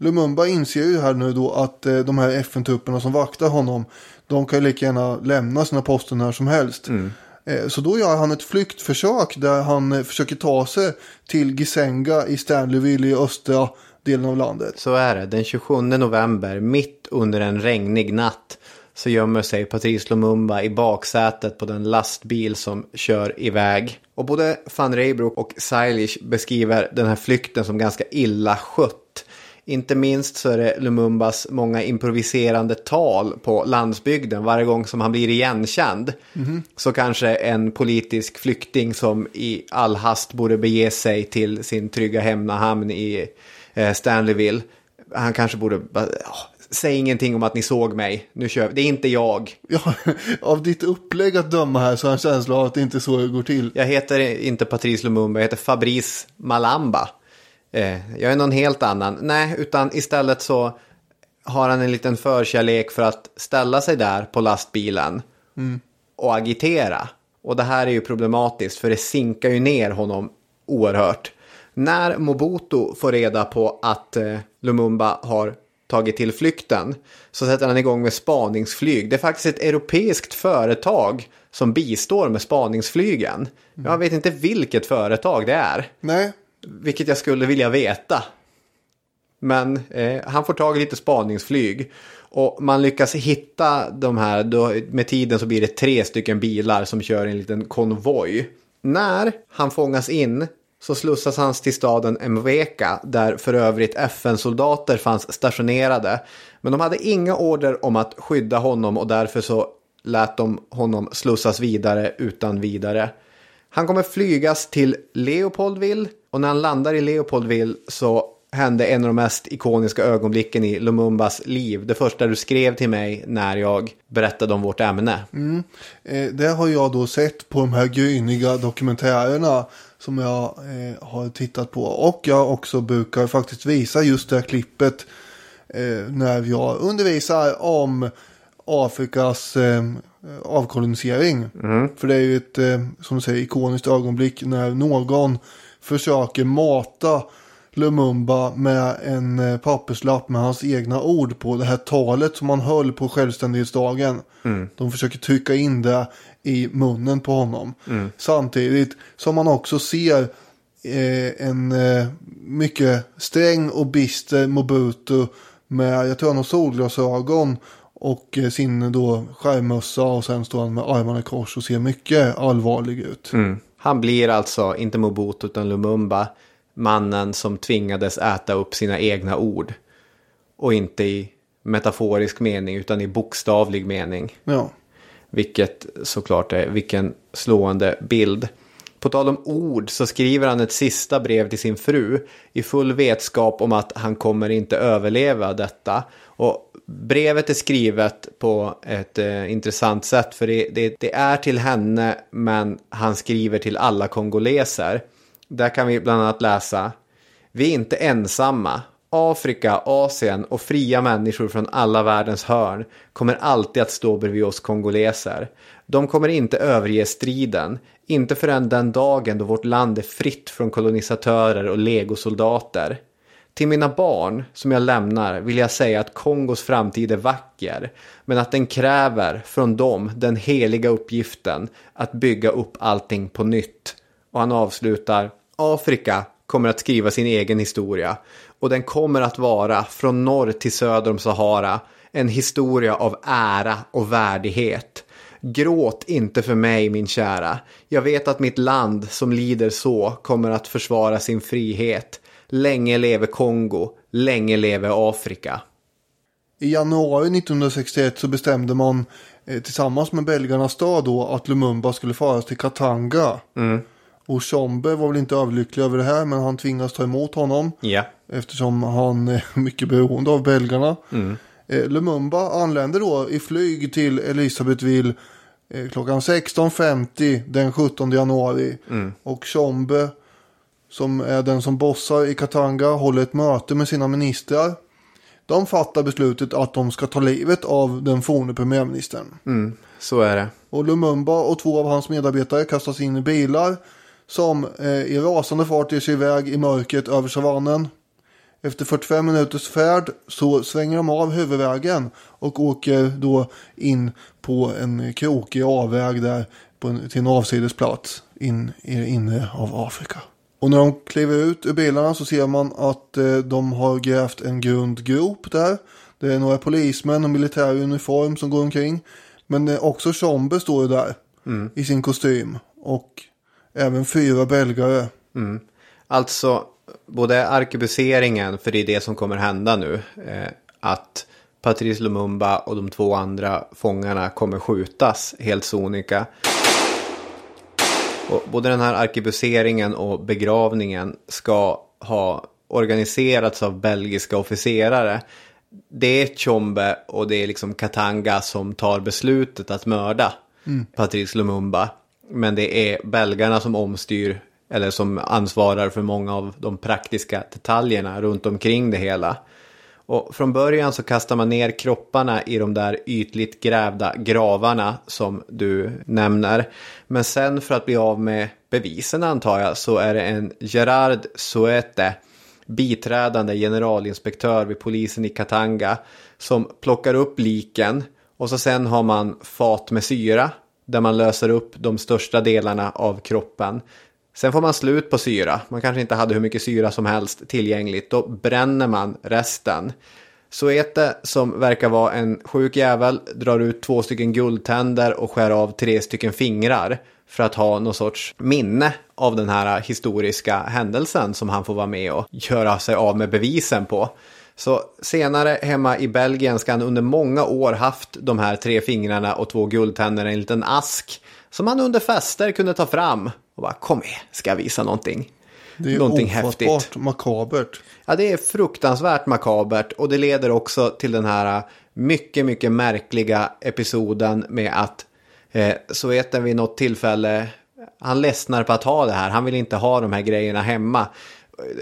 Lumumba inser ju här nu då att eh, de här FN-trupperna som vaktar honom, de kan ju lika gärna lämna sina poster när som helst. Eh, Eh, så då gör han ett flyktförsök där han försöker ta sig till Gisenga i Stanleyville i östra delen av landet. Så är det. Den 27 november, mitt under en regnig natt, så gömmer sig Patrice Lumumba i baksätet på den lastbil som kör iväg. Och både van Reybrouck och Seilich beskriver den här flykten som ganska illa skött. Inte minst så är det Lumumbas många improviserande tal på landsbygden varje gång som han blir igenkänd. Så kanske en politisk flykting som i all hast borde bege sig till sin trygga hemmahamn i eh, Stanleyville. Han kanske borde bara, "Ja, säg ingenting om att ni såg mig. Nu kör vi. Det är inte jag. Ja, av ditt upplägg att döma här så har jag en känsla av att det inte är så det går till. Jag heter inte Patrice Lumumba, jag heter Fabrice Malamba. Eh, jag är någon helt annan. Nej, utan istället så har han en liten förkärlek för att ställa sig där på lastbilen och agitera. Och det här är ju problematiskt för det sinkar ju ner honom oerhört. När Mobutu får reda på att eh, Lumumba har tagit till flykten så sätter han igång med spaningsflyg. Det är faktiskt ett europeiskt företag som bistår med spaningsflygen. Jag vet inte vilket företag det är. Nej, vilket jag skulle vilja veta. Men eh, han får tag i lite spaningsflyg. Och man lyckas hitta de här, då, med tiden så blir det tre stycken bilar som kör en liten konvoj. När han fångas in så slussas han till staden Mweka där för övrigt FN-soldater fanns stationerade. Men de hade inga order om att skydda honom och därför så lät de honom slussas vidare utan vidare. Han kommer flygas till Leopoldville och när han landar i Leopoldville så hände en av de mest ikoniska ögonblicken i Lumumbas liv. Det första du skrev till mig när jag berättade om vårt ämne. Eh, det har jag då sett på de här gryniga dokumentärerna som jag eh, har tittat på. Och jag också brukar faktiskt visa just det här klippet eh, när jag undervisar om Afrikas eh, avkolonisering. För det är ju ett, eh, som du säger, ikoniskt ögonblick när någon försöker mata Lumumba med en eh, papperslapp med hans egna ord på det här talet som han höll på självständighetsdagen. De försöker trycka in det i munnen på honom. Samtidigt som man också ser eh, en eh, mycket sträng och bister Mobutu med, jag tror han har solglasögon och eh, sin då skärmmössa och sen står han med armarna i kors och ser mycket allvarlig ut. Han blir alltså inte Mobutu utan Lumumba, mannen som tvingades äta upp sina egna ord. Och inte i metaforisk mening utan i bokstavlig mening. Ja. Vilket såklart är, vilken slående bild. På tal om ord så skriver han ett sista brev till sin fru i full vetskap om att han kommer inte överleva detta. Och brevet är skrivet på ett eh, intressant sätt för det, det, det är till henne men han skriver till alla kongoleser. Där kan vi bland annat läsa Vi är inte ensamma. Afrika, Asien och fria människor från alla världens hörn kommer alltid att stå bredvid oss kongoleser. De kommer inte överge striden, inte förrän den dagen då vårt land är fritt från kolonisatörer och legosoldater. Till mina barn som jag lämnar vill jag säga att Kongos framtid är vacker, men att den kräver från dem den heliga uppgiften att bygga upp allting på nytt. Och han avslutar, Afrika kommer att skriva sin egen historia och den kommer att vara från norr till söder om Sahara en historia av ära och värdighet. Gråt inte för mig min kära. Jag vet att mitt land som lider så kommer att försvara sin frihet. Länge leve Kongo, länge leve Afrika. I januari 1961 så bestämde man eh, tillsammans med belgarnas stad då att Lumumba skulle föras till Katanga. Mm. Och Tjombe var väl inte överlycklig över det här men han tvingas ta emot honom. Ja. Eftersom han är mycket beroende av belgarna. Mm. Eh, Lumumba anländer då i flyg till Elisabethville eh, klockan 16.50 den 17 januari. Mm. Och Tjombe som är den som bossar i Katanga håller ett möte med sina ministrar. De fattar beslutet att de ska ta livet av den forne premiärministern. Mm, så är det. Och Lumumba och två av hans medarbetare kastas in i bilar som eh, i rasande fart ger sig iväg i mörkret över savannen. Efter 45 minuters färd så svänger de av huvudvägen och åker då in på en krokig avväg där på en, till en avsidesplats in i det inre av Afrika. Och när de kliver ut ur bilarna så ser man att eh, de har grävt en grund grop där. Det är några polismän och militär uniform som går omkring. Men eh, också Tjombe står ju där Mm. i sin kostym. Och även fyra belgare. Mm. Alltså, både arkebuseringen, för det är det som kommer hända nu, eh, att Patrice Lumumba och de två andra fångarna kommer skjutas helt sonika. Och både den här arkebuseringen och begravningen ska ha organiserats av belgiska officerare. Det är Tjombe och det är liksom Katanga som tar beslutet att mörda Mm. Patrice Lumumba. Men det är belgarna som omstyr eller som ansvarar för många av de praktiska detaljerna runt omkring det hela. Och från början så kastar man ner kropparna i de där ytligt grävda gravarna som du nämner. Men sen för att bli av med bevisen antar jag så är det en Gerard Suete, biträdande generalinspektör vid polisen i Katanga, som plockar upp liken och så sen har man fat med syra där man löser upp de största delarna av kroppen. Sen får man slut på syra. Man kanske inte hade hur mycket syra som helst tillgängligt. Då bränner man resten. Soete, som verkar vara en sjuk jävel, drar ut två stycken guldtänder och skär av tre stycken fingrar för att ha någon sorts minne av den här historiska händelsen som han får vara med och göra sig av med bevisen på. Så senare hemma i Belgien ska han under många år haft de här tre fingrarna och två guldtänderna i en liten ask som han under fester kunde ta fram och bara kom med, ska jag visa någonting. Det är någonting häftigt. makabert. Ja, det är fruktansvärt makabert och det leder också till den här mycket, mycket märkliga episoden med att eh, Soeten vid något tillfälle, han ledsnar på att ha det här, han vill inte ha de här grejerna hemma.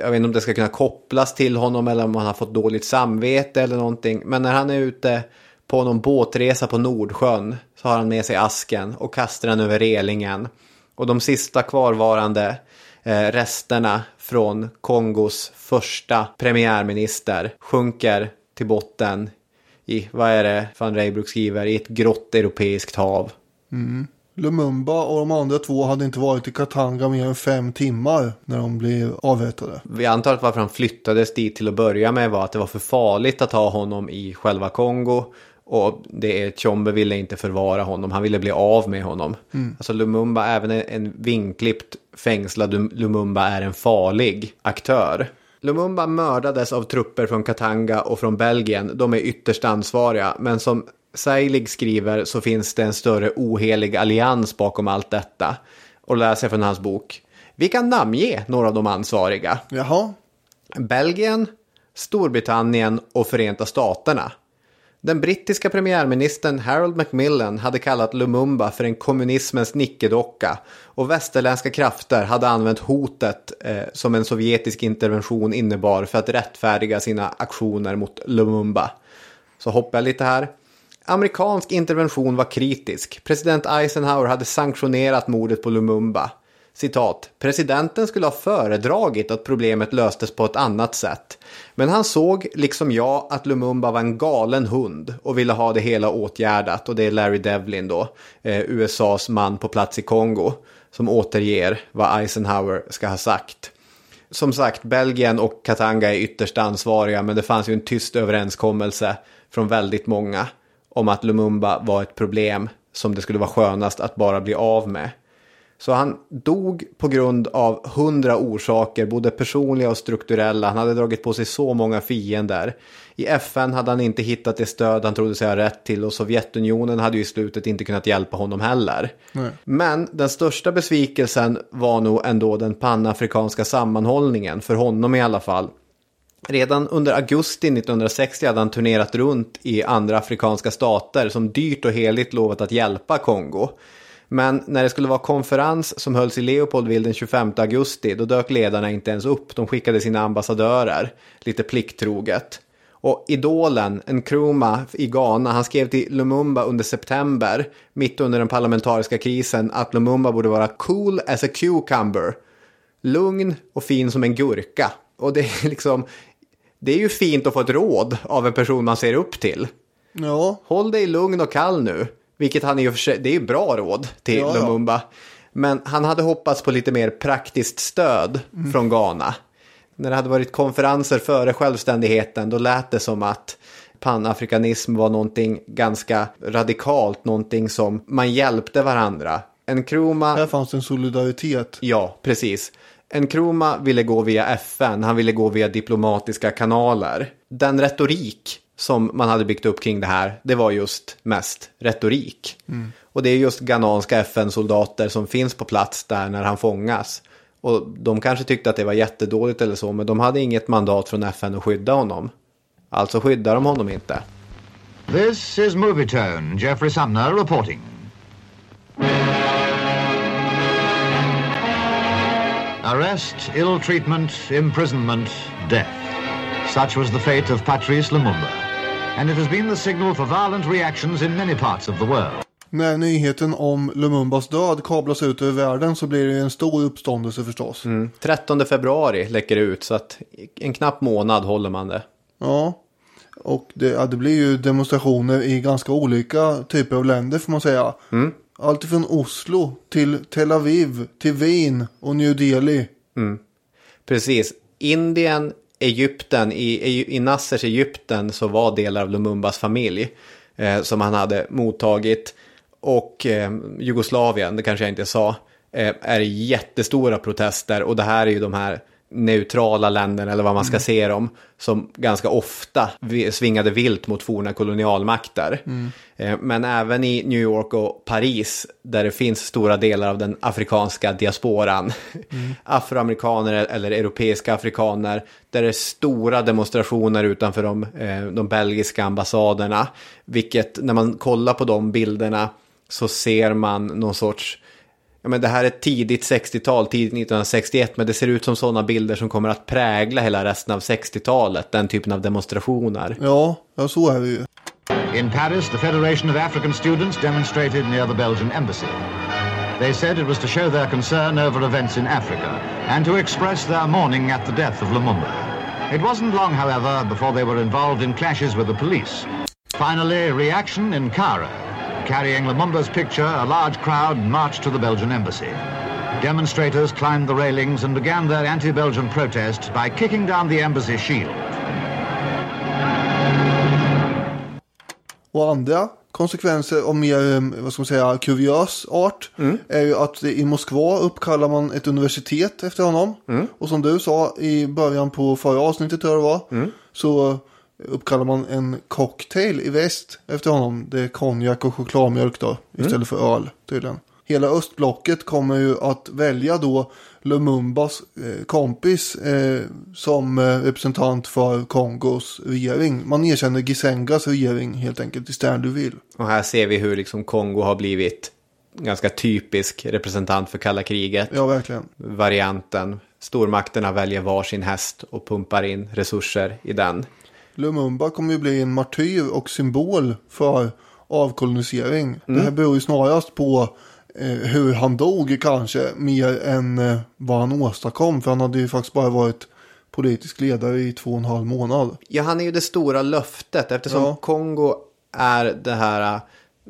Jag vet inte om det ska kunna kopplas till honom eller om han har fått dåligt samvete eller någonting. Men när han är ute på någon båtresa på Nordsjön så har han med sig asken och kastar den över relingen. Och de sista kvarvarande eh, resterna från Kongos första premiärminister sjunker till botten i, vad är det van Reybrouck skriver, i ett grått europeiskt hav. Mm. Lumumba och de andra två hade inte varit i Katanga mer än fem timmar när de blev avrättade. Vi antar att varför han flyttades dit till att börja med var att det var för farligt att ha honom i själva Kongo. Och det är Tjombe ville inte förvara honom, han ville bli av med honom. Mm. Alltså Lumumba, även en vinklippt fängslad Lumumba är en farlig aktör. Lumumba mördades av trupper från Katanga och från Belgien. De är ytterst ansvariga. Men som Seilig skriver så finns det en större ohelig allians bakom allt detta. Och läser från hans bok. Vi kan namnge några av de ansvariga. Jaha. Belgien, Storbritannien och Förenta Staterna. Den brittiska premiärministern Harold Macmillan hade kallat Lumumba för en kommunismens nickedocka och västerländska krafter hade använt hotet eh, som en sovjetisk intervention innebar för att rättfärdiga sina aktioner mot Lumumba. Så hoppar jag lite här. Amerikansk intervention var kritisk. President Eisenhower hade sanktionerat mordet på Lumumba. Citat. Presidenten skulle ha föredragit att problemet löstes på ett annat sätt. Men han såg, liksom jag, att Lumumba var en galen hund och ville ha det hela åtgärdat. Och det är Larry Devlin då, eh, USAs man på plats i Kongo, som återger vad Eisenhower ska ha sagt. Som sagt, Belgien och Katanga är ytterst ansvariga, men det fanns ju en tyst överenskommelse från väldigt många om att Lumumba var ett problem som det skulle vara skönast att bara bli av med. Så han dog på grund av hundra orsaker, både personliga och strukturella. Han hade dragit på sig så många fiender. I FN hade han inte hittat det stöd han trodde sig ha rätt till och Sovjetunionen hade ju i slutet inte kunnat hjälpa honom heller. Nej. Men den största besvikelsen var nog ändå den panafrikanska sammanhållningen, för honom i alla fall. Redan under augusti 1960 hade han turnerat runt i andra afrikanska stater som dyrt och heligt lovat att hjälpa Kongo. Men när det skulle vara konferens som hölls i Leopoldville den 25 augusti, då dök ledarna inte ens upp. De skickade sina ambassadörer, lite plikttroget. Och idolen, Nkrumah i Ghana, han skrev till Lumumba under september, mitt under den parlamentariska krisen, att Lumumba borde vara cool as a cucumber. Lugn och fin som en gurka. Och det är liksom, det är ju fint att få ett råd av en person man ser upp till. Ja, Håll dig lugn och kall nu. Vilket han i och för sig, det är ju bra råd till Ja, ja. Lumumba. Men han hade hoppats på lite mer praktiskt stöd Mm. från Ghana. När det hade varit konferenser före självständigheten då lät det som att panafrikanism var någonting ganska radikalt, någonting som man hjälpte varandra. Nkrumah här fanns en solidaritet. Ja, precis. Nkrumah ville gå via FN, han ville gå via diplomatiska kanaler. Den retorik som man hade byggt upp kring det här, det var just mest retorik. Och det är just ghananska FN-soldater som finns på plats där när han fångas. Och de kanske tyckte att det var jättedåligt eller så, men de hade inget mandat från FN att skydda honom. Alltså skyddar de honom inte. This is Movietone, Jeffrey Sumner reporting. Arrest, ill treatment, imprisonment, death. Such was the fate of Patrice Lumumba. And it has been the signal for violent reactions in many parts of the world. När nyheten om Lumumbas död kablas ut över världen så blir det en stor uppståndelse förstås. 13 februari läcker det ut, så att en knapp månad håller man det. Ja. Och det, ja, det blir ju demonstrationer i ganska olika typer av länder får man säga. Allt ifrån Oslo till Tel Aviv, till Wien och New Delhi. Precis. Indien, Egypten, i, i, Nassers Egypten så var delar av Lumumbas familj eh, som han hade mottagit. Och eh, Jugoslavien, det kanske jag inte sa, eh, är jättestora protester. Och det här är ju de här neutrala länderna, eller vad man ska se dem, som ganska ofta vi- svingade vilt mot forna kolonialmakter. Eh, Men även i New York och Paris, där det finns stora delar av den afrikanska diasporan, afroamerikaner eller europeiska afrikaner, där det är stora demonstrationer utanför de, eh, de belgiska ambassaderna. Vilket, när man kollar på de bilderna, så ser man någon sorts Ja, men det här är tidigt 60-tal, tidigt 1961, men det ser ut som sådana bilder som kommer att prägla hela resten av 60-talet, den typen av demonstrationer. Ja, ja så är det ju. In Paris, the Federation of African Students demonstrated near the Belgian embassy. They said it was to show their concern over events in Africa and to express their mourning at the death of Lumumba. It wasn't long, however, before they were involved in clashes with the police. Finally, reaction in Cairo. Carrying Lumumba's picture, a large crowd marched to the Belgian embassy. Demonstrators climbed the railings and began their anti-Belgian protest by kicking down the embassy shield. Och andra konsekvenser av mer, eh, vad ska man säga, kuriös art är ju att i Moskva uppkallar man ett universitet efter honom. Och som du sa i början på förra avsnittet tror jag det var. Så uppkallar man en cocktail i väst efter honom. Det är konjak och chokladmjölk då istället för öl tydligen. hela östblocket kommer ju att välja då Lumumbas eh, kompis eh, som eh, representant för Kongos regering. Man erkänner Gisengas regering helt enkelt i Stanleyville. Och här ser vi hur liksom Kongo har blivit ganska typisk representant för kalla kriget. Ja, verkligen. Varianten. Stormakterna väljer varsin häst och pumpar in resurser i den. Lumumba kommer ju bli en martyr och symbol för avkolonisering. Mm. Det här beror ju snarast på eh, hur han dog kanske mer än eh, vad han åstadkom. För han hade ju faktiskt bara varit politisk ledare i två och en halv månad. Ja, han är ju det stora löftet eftersom ja. Kongo är det här eh,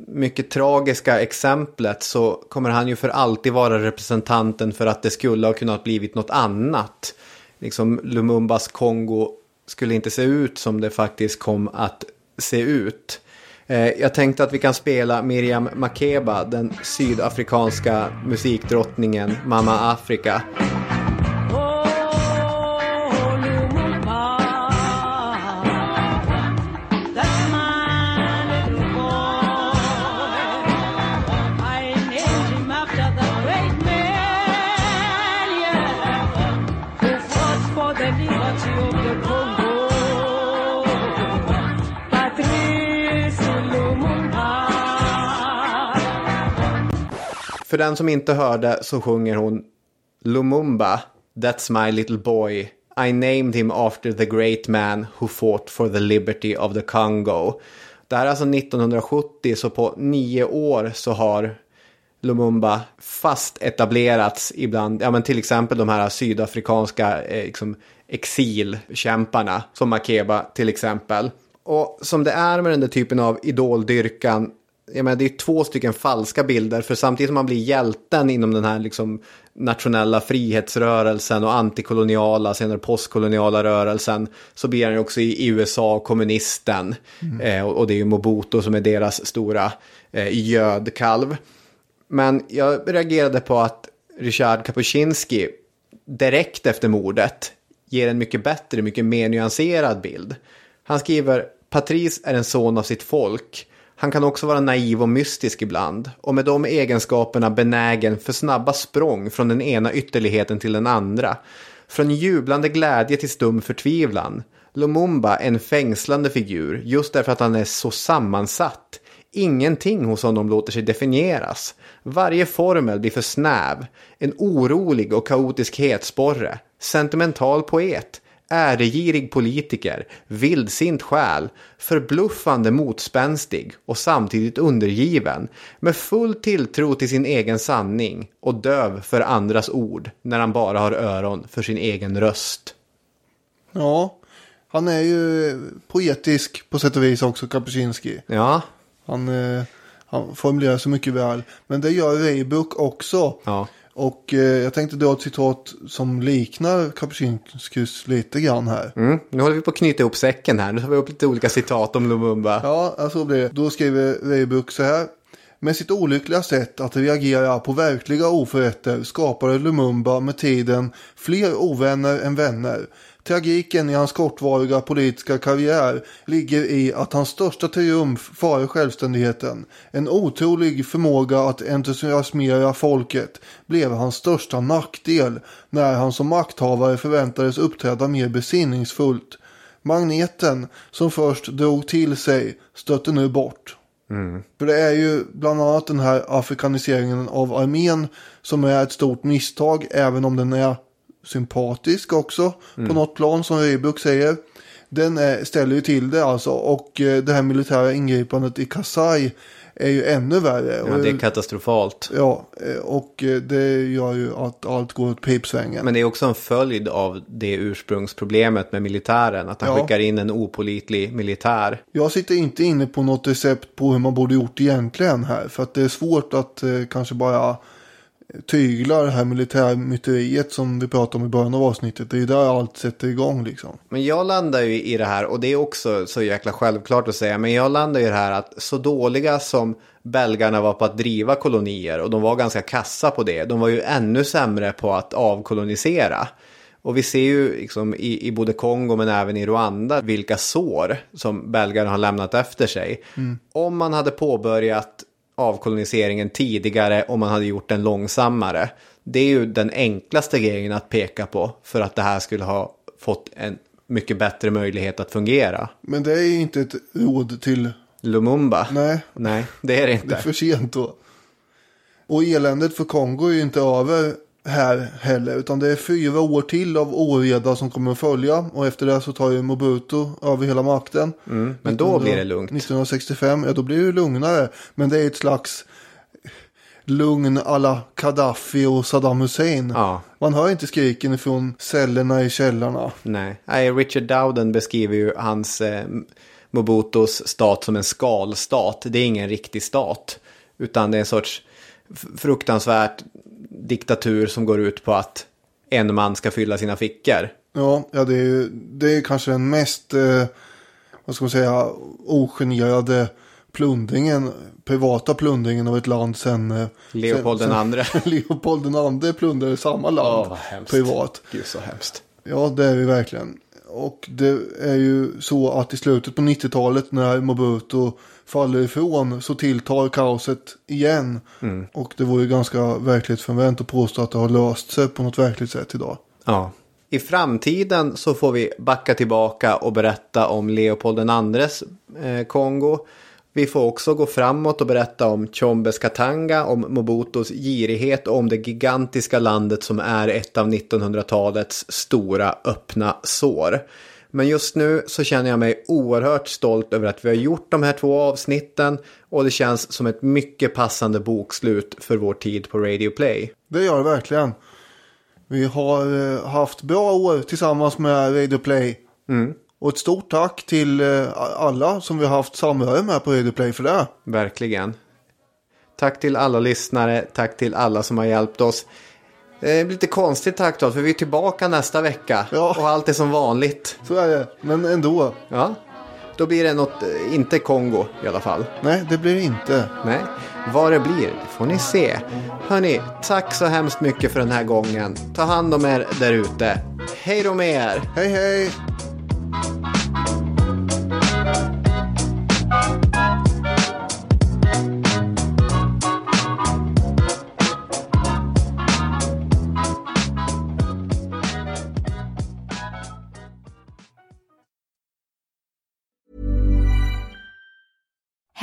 mycket tragiska exemplet så kommer han ju för alltid vara representanten för att det skulle ha kunnat blivit något annat. Liksom Lumumbas Kongo skulle inte se ut som det faktiskt kom att se ut. Eh, jag tänkte att vi kan spela Miriam Makeba, den sydafrikanska musikdrottningen Mamma Afrika. För den som inte hörde så sjunger hon Lumumba, That's my little boy. I named him after the great man who fought for the liberty of the Congo. Det här är alltså 1970 så på nio år så har Lumumba fast etablerats ibland, ja men till exempel de här sydafrikanska eh, liksom, exilkämparna som Makeba till exempel. Och som det är med den där typen av idoldyrkan jag menar, det är två stycken falska bilder. För samtidigt som man blir hjälten inom den här liksom, nationella frihetsrörelsen och antikoloniala, senare postkoloniala rörelsen. Så blir han ju också i, USA kommunisten. Mm. Eh, och, och, det är ju Mobutu som är deras stora eh, gödkalv. Men jag reagerade på att Richard Kapuscinski direkt efter mordet ger en mycket bättre, mycket mer nyanserad bild. Han skriver Patrice är en son av sitt folk han kan också vara naiv och mystisk ibland och med de egenskaperna benägen för snabba språng från den ena ytterligheten till den andra. Från jublande glädje till stum förtvivlan. Lumumba är en fängslande figur just därför att han är så sammansatt. Ingenting hos honom låter sig definieras. Varje formel blir för snäv. En orolig och kaotisk hetsporre. Sentimental poet äregirig politiker, vildsint själ, förbluffande motspänstig och samtidigt undergiven, med full tilltro till sin egen sanning och döv för andras ord när han bara har öron för sin egen röst. Ja, han är ju poetisk på sätt och vis också, Kapuscinski. Ja. Han, eh, han formulerar så mycket väl. Men det gör Weibuck också. Ja. Och eh, jag tänkte dra ett citat som liknar Kapuscinskis lite grann här. Mm. Nu håller vi på att knyta ihop säcken här. Nu tar vi upp lite olika citat om Lumumba. Ja, alltså blir det. Då skriver Weibuck så här. Med sitt olyckliga sätt att reagera på verkliga oförrätter skapade Lumumba med tiden fler ovänner än vänner. Tragiken i hans kortvariga politiska karriär ligger i att hans största triumf före självständigheten, en otrolig förmåga att entusiasmera folket, blev hans största nackdel när han som makthavare förväntades uppträda mer besinningsfullt. Magneten som först drog till sig stötte nu bort. Mm. För det är ju bland annat den här afrikaniseringen av armén som är ett stort misstag även om den är sympatisk också mm. på något plan som Reebok säger. Den är, ställer ju till det alltså och eh, det här militära ingripandet i Kasai är ju ännu värre. Ja, det är katastrofalt. Ja, eh, och eh, det gör ju att allt går åt pipsvängen. Men det är också en följd av det ursprungsproblemet med militären. Att han ja. skickar in en opolitlig militär. Jag sitter inte inne på något recept på hur man borde gjort egentligen här. För att det är svårt att eh, kanske bara tyglar det här militärmyteriet som vi pratade om i början av avsnittet. Det är ju där allt sätter igång liksom. Men jag landar ju i det här och det är också så jäkla självklart att säga. Men jag landar i det här att så dåliga som belgarna var på att driva kolonier och de var ganska kassa på det. De var ju ännu sämre på att avkolonisera. Och vi ser ju liksom i, i både Kongo men även i Rwanda vilka sår som belgarna har lämnat efter sig. Mm. Om man hade påbörjat avkoloniseringen tidigare och man hade gjort den långsammare. Det är ju den enklaste grejen att peka på för att det här skulle ha fått en mycket bättre möjlighet att fungera. Men det är inte ett råd till... Lumumba? Nej. Nej, det är det inte. Det är för sent då. Och eländet för Kongo är ju inte över här heller. Utan det är fyra år till av oreda som kommer att följa. Och efter det så tar ju Mobutu över hela makten. Mm, men då blir det lugnt. 1965, ja då blir det lugnare. Men det är ett slags lugn alla Gaddafi och Saddam Hussein. Ja. Man hör inte skriken från cellerna i källarna. Nej, Nej Richard Dowden beskriver ju hans eh, Mobutus stat som en skalstat. Det är ingen riktig stat. Utan det är en sorts fruktansvärt diktatur som går ut på att en man ska fylla sina fickor. Ja, ja det, är, det är kanske den mest, eh, vad ska man säga, ogenerade plundringen, privata plundringen av ett land sen... Eh, Leopold den andre. Leopold den andre plundrade samma land Åh, hemskt. privat. Gud så hemskt. Ja, det är vi verkligen. Och det är ju så att i slutet på 90-talet när Mobutu faller ifrån så tilltar kaoset igen. Mm. Och det vore ju ganska verklighetsfrånvänt att påstå att det har löst sig på något verkligt sätt idag. Ja. I framtiden så får vi backa tillbaka och berätta om Leopold andres eh, Kongo. Vi får också gå framåt och berätta om Chombes Katanga, om Mobutus girighet och om det gigantiska landet som är ett av 1900-talets stora öppna sår. Men just nu så känner jag mig oerhört stolt över att vi har gjort de här två avsnitten och det känns som ett mycket passande bokslut för vår tid på Radio Play. Det gör det verkligen. Vi har eh, haft bra år tillsammans med Radio Play. Mm. Och ett stort tack till eh, alla som vi har haft samröre med på Radio Play för det. Verkligen. Tack till alla lyssnare, tack till alla som har hjälpt oss. Det blir lite konstigt då, för vi är tillbaka nästa vecka. Ja. Och allt är som vanligt. Så är det, men ändå. Ja. Då blir det något, eh, inte Kongo i alla fall. Nej, det blir det inte. Nej, vad det blir det får ni se. Hörni, tack så hemskt mycket för den här gången. Ta hand om er där ute. Hej då med er! Hej hej!